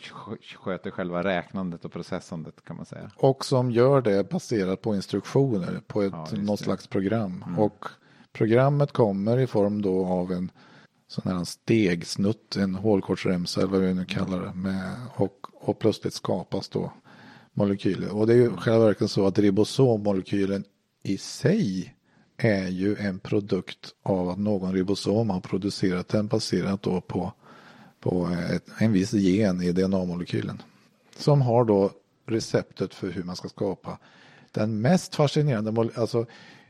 Speaker 2: sköter själva räknandet och processandet kan man säga.
Speaker 1: Och som gör det baserat på instruktioner på ett, ja, något slags program. Mm. Och programmet kommer i form då av en sån här stegsnutt, en hålkortsremsa eller vad vi nu kallar det. Med, och, och plötsligt skapas då molekyler. Och det är ju själva verket så att ribosommolekylen i sig är ju en produkt av att någon ribosom har producerat den baserat då på, på ett, en viss gen i DNA-molekylen. Som har då receptet för hur man ska skapa den mest fascinerande, alltså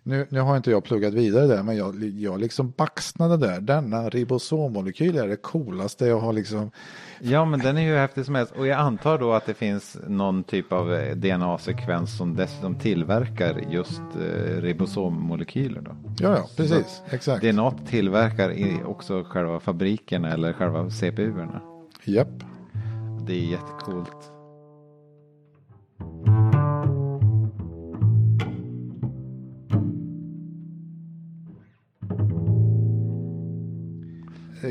Speaker 1: nu, nu har inte jag pluggat vidare där, men jag, jag liksom baxnade där. Denna ribosommolekyl är det coolaste jag har liksom.
Speaker 2: Ja, men den är ju häftig som helst. Och jag antar då att det finns någon typ av eh, DNA-sekvens som dessutom tillverkar just eh, ribosommolekyler då.
Speaker 1: Ja, ja, precis. Så Exakt.
Speaker 2: DNA tillverkar också själva fabriken eller själva CPU-erna.
Speaker 1: Japp.
Speaker 2: Det är jättecoolt.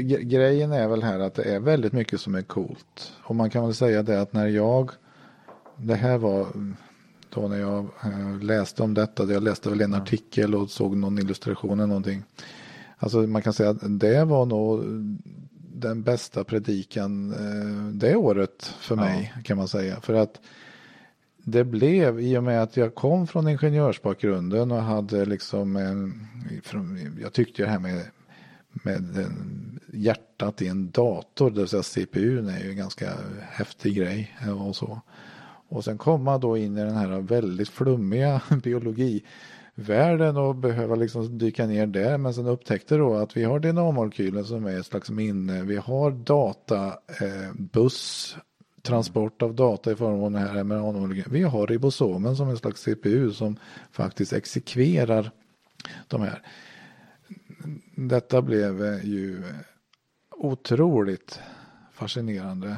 Speaker 1: Grejen är väl här att det är väldigt mycket som är coolt. Och man kan väl säga det att när jag, det här var då när jag eh, läste om detta, jag läste väl en artikel och såg någon illustration eller någonting. Alltså man kan säga att det var nog den bästa predikan eh, det året för mig ja. kan man säga. För att det blev i och med att jag kom från ingenjörsbakgrunden och hade liksom en, jag tyckte det här med med hjärtat i en dator, det vill säga CPUn är ju en ganska häftig grej eh, och så. Och sen komma då in i den här väldigt flummiga <laughs> biologivärlden och behöva liksom dyka ner där. Men sen upptäckte då att vi har DNA-molekylen som är ett slags minne. Vi har databuss, eh, transport av data i form av den här mRNA-molekylen. Vi har ribosomen som en slags CPU som faktiskt exekverar de här detta blev eh, ju otroligt fascinerande.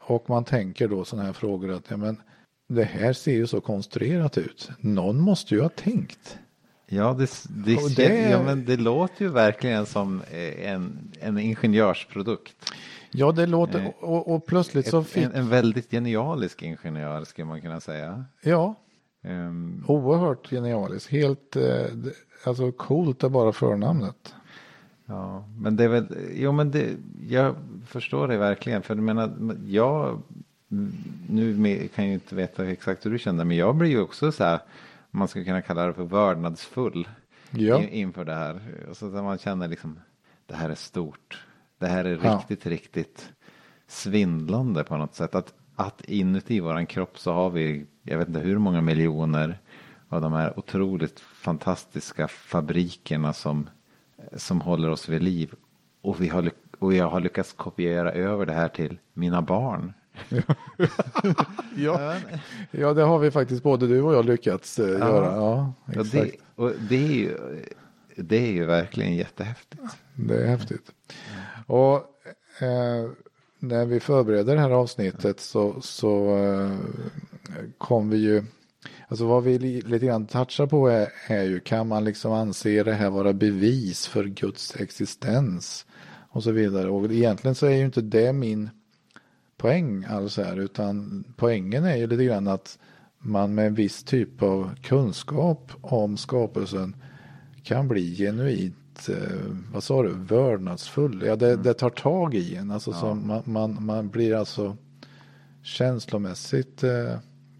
Speaker 1: Och man tänker då sådana här frågor att ja, men det här ser ju så konstruerat ut. Någon måste ju ha tänkt.
Speaker 2: Ja, det, det, det, ja, men det låter ju verkligen som eh, en, en ingenjörsprodukt.
Speaker 1: Ja, det låter eh, och, och plötsligt
Speaker 2: Ett,
Speaker 1: så fick...
Speaker 2: En, en, väldigt genialisk ingenjör skulle man kunna säga.
Speaker 1: Ja, um... oerhört genialisk. Helt, alltså coolt är bara förnamnet.
Speaker 2: Ja, men det är väl, jo men det, jag förstår det verkligen. För du menar, jag, nu kan jag ju inte veta exakt hur du känner, men jag blir ju också så här, man skulle kunna kalla det för vördnadsfull ja. inför det här. Så att man känner liksom, det här är stort. Det här är ja. riktigt, riktigt svindlande på något sätt. Att, att inuti våran kropp så har vi, jag vet inte hur många miljoner av de här otroligt fantastiska fabrikerna som som håller oss vid liv. Och, vi har, och jag har lyckats kopiera över det här till mina barn. <laughs>
Speaker 1: ja. ja, det har vi faktiskt både du och jag lyckats eh, ja. göra. Ja,
Speaker 2: exakt. Ja, det, och det, är ju, det är ju verkligen jättehäftigt.
Speaker 1: Det är häftigt. Och eh, när vi förbereder det här avsnittet så, så eh, kom vi ju, alltså vad vi lite grann touchar på är, är ju, kan man liksom anse det här vara bevis för Guds existens och så vidare. Och egentligen så är ju inte det min poäng alls här, utan poängen är ju lite grann att man med en viss typ av kunskap om skapelsen kan bli genuint, eh, vad sa du, vördnadsfull. Ja, det, mm. det tar tag i en. Alltså, ja. man, man, man blir alltså känslomässigt eh,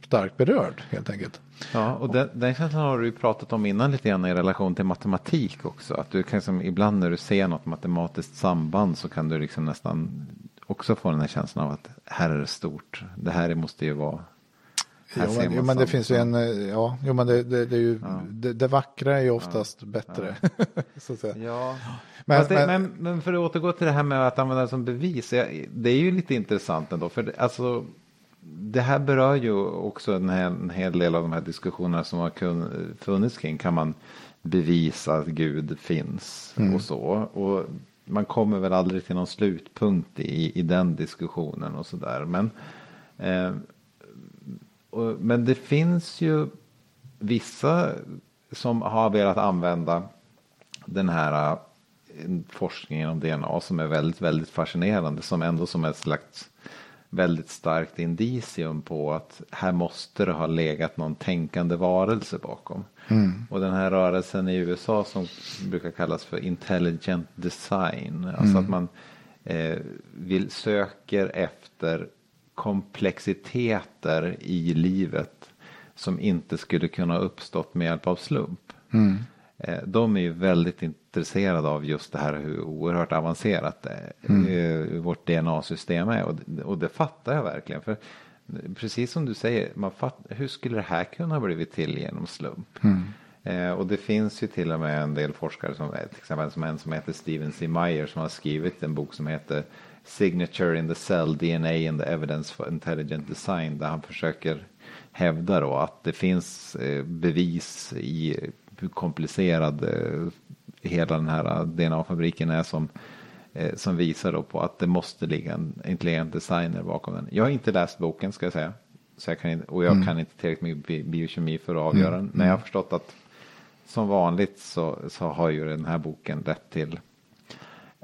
Speaker 1: starkt berörd helt enkelt.
Speaker 2: Ja, och den, den känslan har du ju pratat om innan lite grann i relation till matematik också. Att du kan som, ibland när du ser något matematiskt samband så kan du liksom nästan också få den här känslan av att här är det stort. Det här måste ju vara
Speaker 1: Jo men, jo, men, det finns ju en, eh, ja, jo, men det, det, det är ju, ja. det, det, vackra är ju oftast ja. bättre. Ja. <laughs> så att säga.
Speaker 2: Ja. Men, men, men, men, för att återgå till det här med att använda det som bevis, det är ju lite intressant ändå. För det, alltså, det här berör ju också en hel, en hel del av de här diskussionerna som har funnits kring, kan man bevisa att Gud finns mm. och så. Och man kommer väl aldrig till någon slutpunkt i, i den diskussionen och sådär. Men eh, och, men det finns ju vissa som har velat använda den här uh, forskningen om DNA som är väldigt, väldigt fascinerande. Som ändå som ett slags väldigt starkt indicium på att här måste det ha legat någon tänkande varelse bakom. Mm. Och den här rörelsen i USA som brukar kallas för intelligent design. Alltså mm. att man eh, vill söker efter komplexiteter i livet som inte skulle kunna uppstått med hjälp av slump. Mm. Eh, de är ju väldigt intresserade av just det här hur oerhört avancerat mm. Eh, vårt DNA-system är. Och det, och det fattar jag verkligen. För precis som du säger, man fatt, hur skulle det här kunna ha blivit till genom slump? Mm. Eh, och det finns ju till och med en del forskare, som, till exempel som en som heter Steven C. Meyer som har skrivit en bok som heter signature in the cell, DNA and the evidence for intelligent design, där han försöker hävda då att det finns eh, bevis i hur komplicerad eh, hela den här DNA-fabriken är som, eh, som visar då på att det måste ligga en intelligent designer bakom den. Jag har inte läst boken ska jag säga. Så jag kan, och jag mm. kan inte tillräckligt mycket biokemi för att avgöra den. Mm. Men jag har mm. förstått att som vanligt så, så har ju den här boken lett till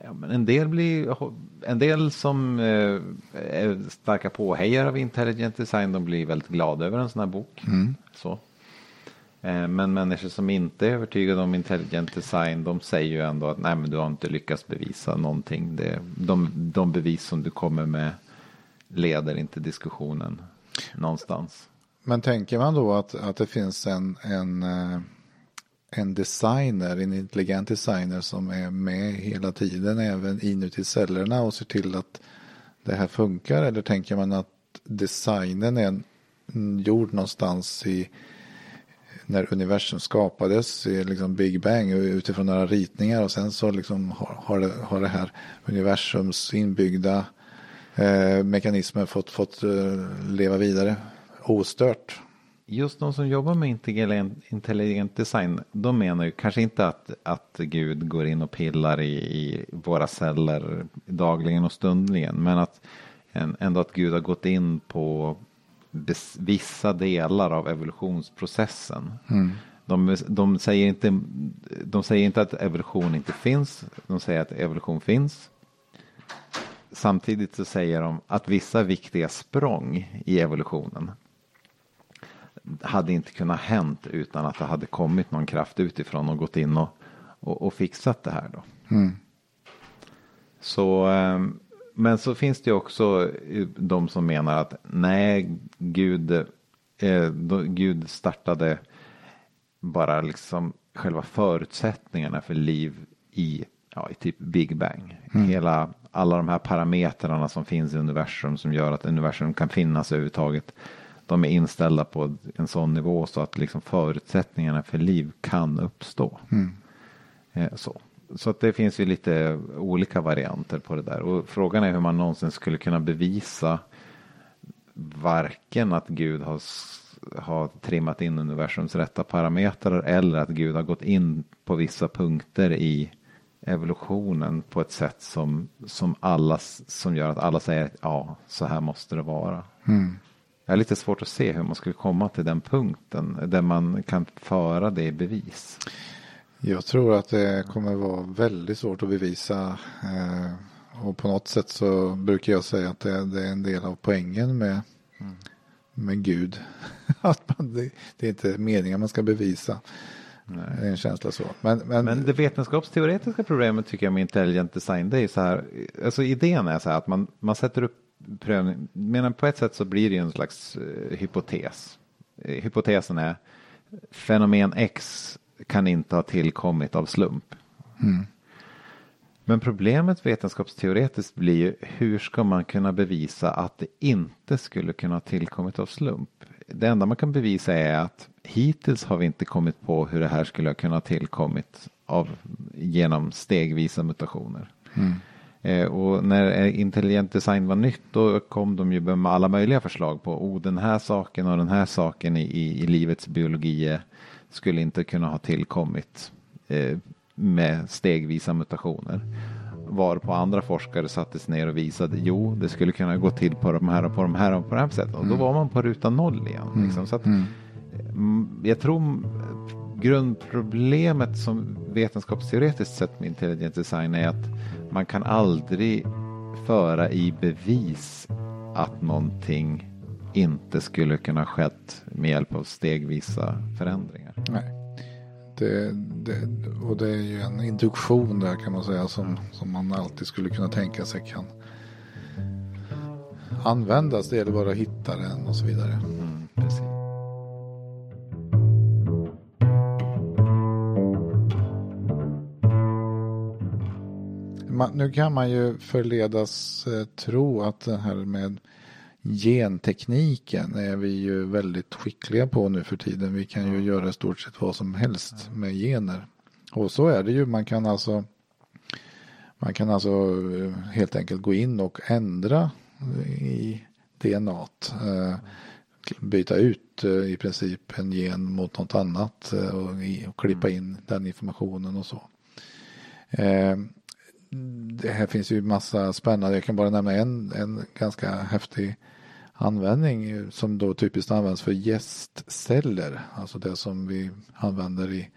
Speaker 2: Ja, men en del blir, en del som eh, är starka påhejare av intelligent design, de blir väldigt glada över en sån här bok. Mm. Så. Eh, men människor som inte är övertygade om intelligent design, de säger ju ändå att nej, men du har inte lyckats bevisa någonting. Det, de, de bevis som du kommer med leder inte diskussionen någonstans.
Speaker 1: Men tänker man då att, att det finns en, en eh, en designer, en intelligent designer som är med hela tiden även inuti cellerna och ser till att det här funkar? Eller tänker man att designen är gjord någonstans i när universum skapades i liksom Big Bang utifrån några ritningar och sen så liksom har, har, det, har det här universums inbyggda eh, mekanismer fått, fått eh, leva vidare ostört.
Speaker 2: Just de som jobbar med intelligent, design, de menar ju kanske inte att, att Gud går in och pillar i, i våra celler dagligen och stundligen, men att ändå att Gud har gått in på vissa delar av evolutionsprocessen. Mm. De, de, säger inte, de säger inte att evolution inte finns, de säger att evolution finns. Samtidigt så säger de att vissa viktiga språng i evolutionen hade inte kunnat hänt utan att det hade kommit någon kraft utifrån och gått in och, och, och fixat det här då. Mm. Så, ehm, men så finns det också de som menar att nej, Gud, eh, Gud startade bara liksom själva förutsättningarna för liv i, ja, i typ Big Bang. Mm. Hela, alla de här parametrarna som finns i universum som gör att universum kan finnas överhuvudtaget de är inställda på en sån nivå så att liksom förutsättningarna för liv kan uppstå. Mm. Eh, så. Så att det finns ju lite olika varianter på det där. Och frågan är hur man någonsin skulle kunna bevisa varken att Gud har, har trimmat in universums rätta parametrar eller att Gud har gått in på vissa punkter i evolutionen på ett sätt som, som, alla, som gör att alla säger att ja, så här måste det vara.
Speaker 1: Mm.
Speaker 2: Jag har lite svårt att se hur man skulle komma till den punkten där man kan föra det i bevis.
Speaker 1: Jag tror att det kommer vara väldigt svårt att bevisa. Eh, och på något sätt så brukar jag säga att det, är en del av poängen med, mm. med Gud. <laughs> att man, det, det, är inte meningen man ska bevisa. Nej. Det är en känsla så. Men, men,
Speaker 2: men det vetenskapsteoretiska problemet tycker jag med intelligent design det är så här. Alltså idén är så här att man, man sätter upp prövning. Men på ett sätt så blir det ju en slags uh, hypotes. Uh, hypotesen är fenomen X kan inte ha tillkommit av slump.
Speaker 1: Mm.
Speaker 2: Men problemet vetenskapsteoretiskt blir ju hur ska man kunna bevisa att det inte skulle kunna ha tillkommit av slump? Det enda man kan bevisa är att hittills har vi inte kommit på hur det här skulle ha kunnat tillkommit av, genom stegvisa mutationer.
Speaker 1: Mm.
Speaker 2: Eh, och när intelligent design var nytt då kom de ju med alla möjliga förslag på oh, den här saken och den här saken i, i livets biologi skulle inte kunna ha tillkommit eh, med stegvisa mutationer. Var på andra forskare sattes ner och visade jo det skulle kunna gå till på de här och på de här och på det här sättet. Och då var man på ruta noll igen.
Speaker 1: Mm.
Speaker 2: Liksom. Så att, mm. Jag tror grundproblemet som vetenskapsteoretiskt sett med intelligent design är att man kan aldrig föra i bevis att någonting inte skulle kunna skett med hjälp av stegvisa förändringar.
Speaker 1: Nej. Det, det, och det är ju en induktion där kan man säga som, som man alltid skulle kunna tänka sig kan användas. Det gäller bara att hitta den och så vidare.
Speaker 2: Mm, precis.
Speaker 1: Man, nu kan man ju förledas eh, tro att det här med gentekniken är vi ju väldigt skickliga på nu för tiden. Vi kan ju göra i stort sett vad som helst med gener. Och så är det ju. Man kan alltså man kan alltså eh, helt enkelt gå in och ändra i DNA. Eh, byta ut eh, i princip en gen mot något annat och klippa in den informationen och så. Det här finns ju massa spännande, jag kan bara nämna en, en ganska häftig användning som då typiskt används för gästceller. Alltså det som vi använder i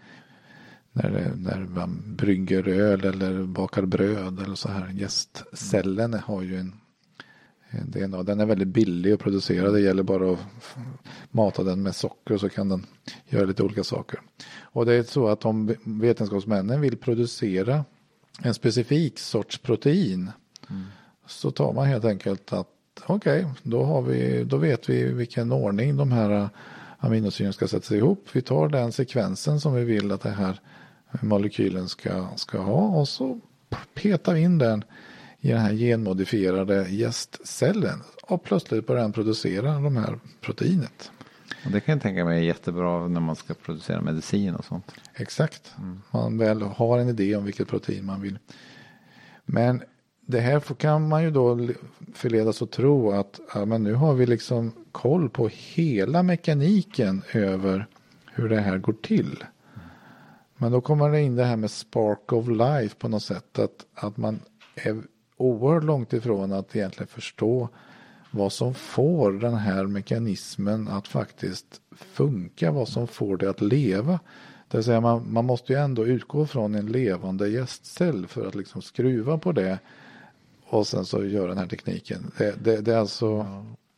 Speaker 1: när, när man brygger öl eller bakar bröd eller så här. Gästcellen har ju en, en DNA. Den är väldigt billig att producera. Det gäller bara att mata den med socker så kan den göra lite olika saker. Och det är så att om vetenskapsmännen vill producera en specifik sorts protein mm. så tar man helt enkelt att okej, okay, då, då vet vi vilken ordning de här aminosyrorna ska sättas ihop. Vi tar den sekvensen som vi vill att den här molekylen ska, ska ha och så petar vi in den i den här genmodifierade gästcellen och plötsligt börjar den producera de här proteinet.
Speaker 2: Och det kan jag tänka mig är jättebra när man ska producera medicin och sånt.
Speaker 1: Exakt. Mm. Man väl har en idé om vilket protein man vill. Men det här kan man ju då förledas att tro att ja, men nu har vi liksom koll på hela mekaniken över hur det här går till. Men då kommer det in det här med spark of life på något sätt. Att, att man är oerhört långt ifrån att egentligen förstå vad som får den här mekanismen att faktiskt funka. Vad som får det att leva. Det vill säga man, man måste ju ändå utgå från en levande gästcell för att liksom skruva på det och sen så gör den här tekniken. Det, det, det är alltså...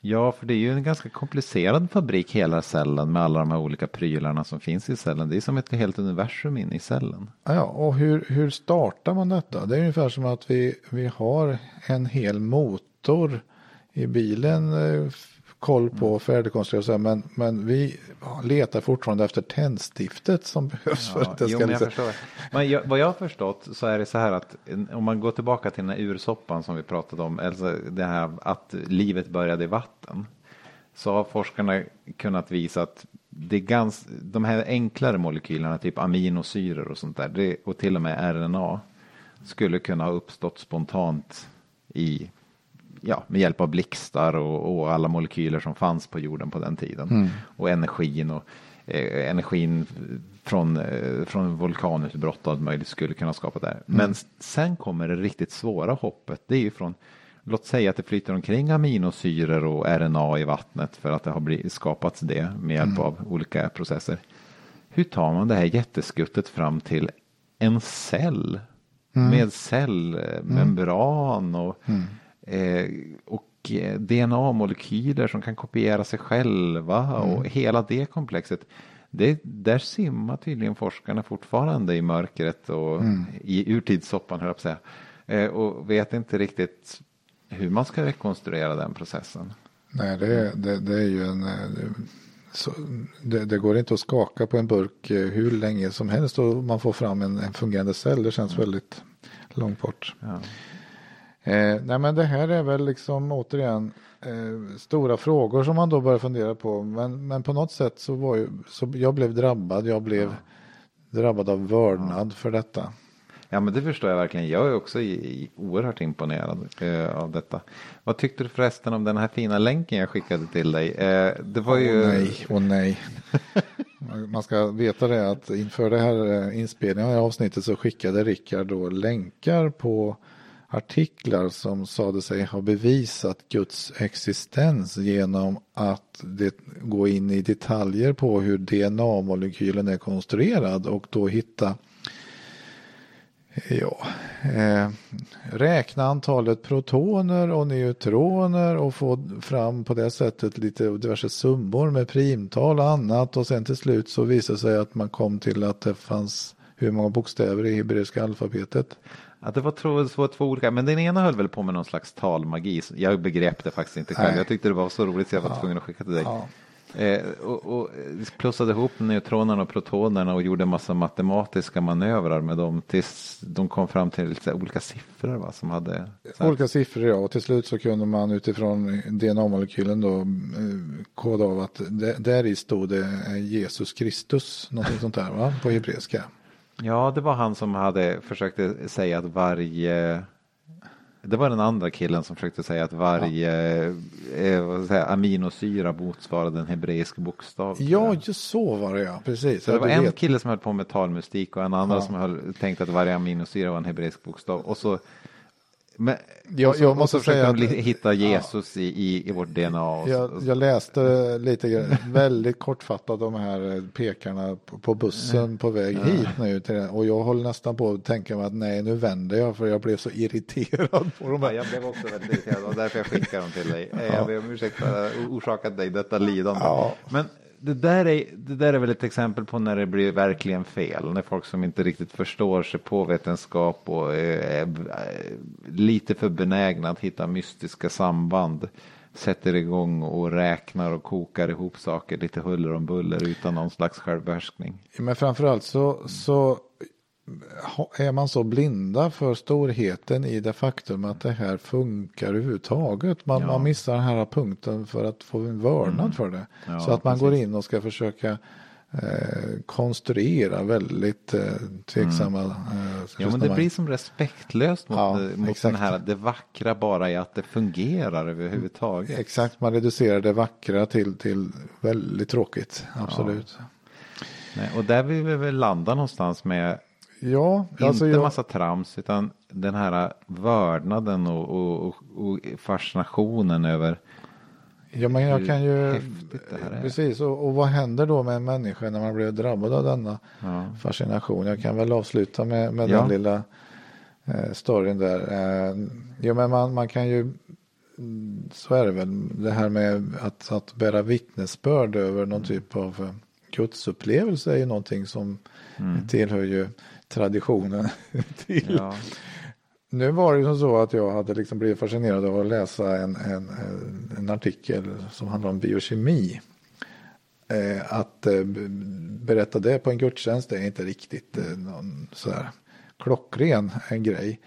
Speaker 2: Ja, för det är ju en ganska komplicerad fabrik hela cellen med alla de här olika prylarna som finns i cellen. Det är som ett helt universum inne i cellen.
Speaker 1: Ja, och hur, hur startar man detta? Det är ungefär som att vi, vi har en hel motor i bilen eh, koll på mm. färdigkonstruerat. Men, men vi letar fortfarande efter tändstiftet som <laughs> behövs ja, för att det ska... Jo, men jag
Speaker 2: liksom-. Men jag, vad jag har förstått så är det så här att om man går tillbaka till den här ursoppan som vi pratade om, alltså det här att livet började i vatten. Så har forskarna kunnat visa att det är gans, de här enklare molekylerna, typ aminosyror och sånt där, det, och till och med RNA, skulle kunna ha uppstått spontant i ja, med hjälp av blixtar och, och, alla molekyler som fanns på jorden på den tiden.
Speaker 1: Mm.
Speaker 2: Och energin och eh, energin från, eh, från vulkanutbrott och allt möjligt skulle kunna skapa där.
Speaker 1: Mm.
Speaker 2: Men sen kommer det riktigt svåra hoppet. Det är ju från Låt säga att det flyter omkring aminosyror och RNA i vattnet för att det har skapats det med hjälp
Speaker 1: Mm.
Speaker 2: av olika processer. Hur tar man det här jätteskuttet fram till en cell
Speaker 1: Mm.
Speaker 2: med cellmembran och, eh, och eh, DNA-molekyler som kan kopiera sig själva och
Speaker 1: Mm.
Speaker 2: hela det komplexet. Det, där simmar tydligen forskarna fortfarande i mörkret och
Speaker 1: Mm.
Speaker 2: i urtidssoppan höll jag på att säga. Eh, och vet inte riktigt hur man ska rekonstruera den processen.
Speaker 1: Nej, det, det, det är ju en... eh, Så, det, det går inte att skaka på en burk eh, hur länge som helst och man får fram en, en fungerande cell. Det känns väldigt långt bort.
Speaker 2: Ja.
Speaker 1: Eh, nej men det här är väl liksom återigen eh, stora frågor som man då börjar fundera på. Men, men på något sätt så var ju, så jag blev drabbad. Jag blev drabbad av vördnad för detta.
Speaker 2: Ja men det förstår jag verkligen. Jag är också i, i, oerhört imponerad eh, av detta. Vad tyckte du förresten om den här fina länken jag skickade till dig? Eh, det var ju...
Speaker 1: Åh nej, åh nej. <laughs> Man- Man ska veta det att inför det här eh, inspelningen av avsnittet så skickade Rickard då länkar på artiklar som sade sig ha bevisat Guds existens genom att det, gå in i detaljer på hur DNA-molekylen är konstruerad och då hitta Ja, eh, räkna antalet protoner och neutroner och få fram på det sättet lite diverse summor med primtal och annat och sen till slut så visade det sig att man kom till att det fanns hur många bokstäver i hebreiska alfabetet.
Speaker 2: Att det var två, två, två olika, men den ena höll väl på med någon slags talmagi. Jag begrep det faktiskt inte själv.
Speaker 1: Nej.
Speaker 2: Jag tyckte det var så roligt så jag var tvungen att skicka till dig.
Speaker 1: Ja.
Speaker 2: Eh, och, och plussade ihop neutronerna och protonerna och gjorde massa matematiska manövrar med dem tills de kom fram till lite olika siffror va, som hade
Speaker 1: Olika siffror ja och till slut så kunde man utifrån DNA-molekylen då eh, koda av att det, där i stod det eh, Jesus Kristus, någonting sånt där va, på hebreiska.
Speaker 2: Ja, det var han som hade försökte säga att varje det var den andra killen som försökte säga att varje eh, ska jag säga, aminosyra motsvarade en hebreisk bokstav.
Speaker 1: Ja, just så var det ja, precis.
Speaker 2: Så det
Speaker 1: Ja,
Speaker 2: var en
Speaker 1: vet.
Speaker 2: kille som höll på med talmystik och en annan
Speaker 1: Ja.
Speaker 2: som höll, tänkte att varje aminosyra var en hebreisk bokstav. Och så, men,
Speaker 1: Jag-
Speaker 2: så,
Speaker 1: jag måste säga att-
Speaker 2: hitta Jesus i, i, i vårt DNA.
Speaker 1: Jag, jag läste lite grann, <laughs> väldigt kortfattat de här pekarna på, på bussen på väg hit nu till och jag håller nästan på att tänka mig att nej nu vänder jag för jag blev så irriterad på de
Speaker 2: Ja, jag blev också väldigt irriterad och därför jag skickade dem till dig. Jag ber om ursäkt för att jag orsakat dig detta lidande.
Speaker 1: Ja.
Speaker 2: Men det där, är, det där är väl ett exempel på när det blir verkligen fel. När folk som inte riktigt förstår sig på vetenskap och är, lite för benägna att hitta mystiska samband sätter igång och räknar och kokar ihop saker lite huller om buller utan någon slags självbehärskning.
Speaker 1: Men framförallt så, så är man så blinda för storheten i det faktum att det här funkar överhuvudtaget. Man,
Speaker 2: Ja.
Speaker 1: man missar den här punkten för att få en vörnad för det.
Speaker 2: Ja,
Speaker 1: så att man går
Speaker 2: precis.
Speaker 1: in och ska försöka eh, konstruera väldigt eh, tveksamma eh,
Speaker 2: Ja, men det blir som respektlöst mot,
Speaker 1: Ja,
Speaker 2: eh, mot
Speaker 1: exakt.
Speaker 2: den här, det vackra bara i att det fungerar överhuvudtaget.
Speaker 1: Exakt, man reducerar det vackra till, till väldigt tråkigt. Absolut.
Speaker 2: Nej, och där vill vi väl landa någonstans med
Speaker 1: Ja,
Speaker 2: inte
Speaker 1: alltså jag,
Speaker 2: massa trams utan den här vördnaden och, och, och, och fascinationen över
Speaker 1: ja, men jag kan ju... Precis, och, och vad händer då med en människa när man blir drabbad av denna
Speaker 2: Ja.
Speaker 1: fascination? Jag kan väl avsluta med, med
Speaker 2: Ja.
Speaker 1: den lilla eh, storyn där. Eh, jo, men man, man kan ju... mm, Så är det väl. Det här med att, att bära vittnesbörd över någon typ av eh, gudsupplevelse är ju någonting som tillhör ju traditionen <laughs> till.
Speaker 2: Ja.
Speaker 1: Nu var det ju som så att jag hade liksom blivit fascinerad av att läsa en, en, en artikel som handlar om biokemi. Eh, att eh, berätta det på en gudstjänst är inte riktigt eh, någon sådär klockren en grej.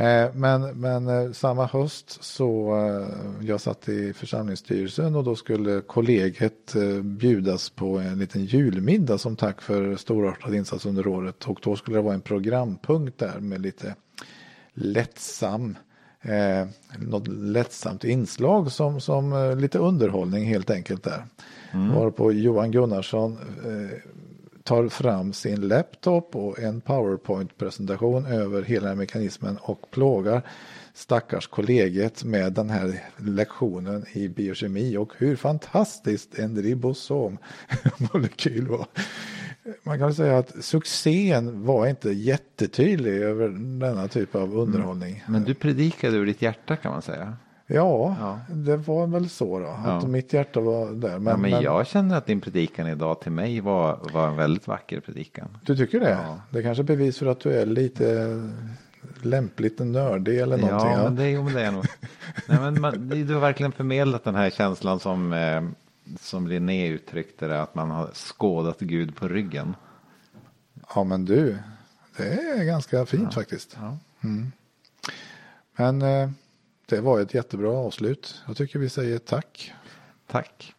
Speaker 1: Eh, men men eh, samma höst så eh, jag satt i församlingsstyrelsen och då skulle kollegiet bjudas på en liten julmiddag som tack för storartad insats under året och då skulle det vara en programpunkt där med lite lättsam eh, något lättsamt inslag som, som lite underhållning helt enkelt där. Mm. Varpå Johan Gunnarsson eh, tar fram sin laptop och en powerpoint-presentation över hela mekanismen och plågar stackars kollegiet med den här lektionen i biokemi och hur fantastiskt en ribosommolekyl <laughs> var. Man kan säga att succén var inte jättetydlig över denna typ av underhållning.
Speaker 2: Men du predikade ur ditt hjärta kan man säga.
Speaker 1: Ja, ja, det var väl så då. Att ja. mitt hjärta var där.
Speaker 2: Men, ja, men, jag känner att din predikan idag till mig var, var en väldigt vacker predikan.
Speaker 1: Du tycker det? Ja. Det är kanske är bevis för att du är lite lämpligt nördig eller någonting.
Speaker 2: Ja, men det, jo, men det är nog. Nej, men man, du har verkligen förmedlat den här känslan som, eh, som Linné uttryckte det, att man har skådat Gud på ryggen.
Speaker 1: Ja, men du, det är ganska fint faktiskt. Mm. Men eh, det var ett jättebra avslut. Jag tycker vi säger tack.
Speaker 2: Tack.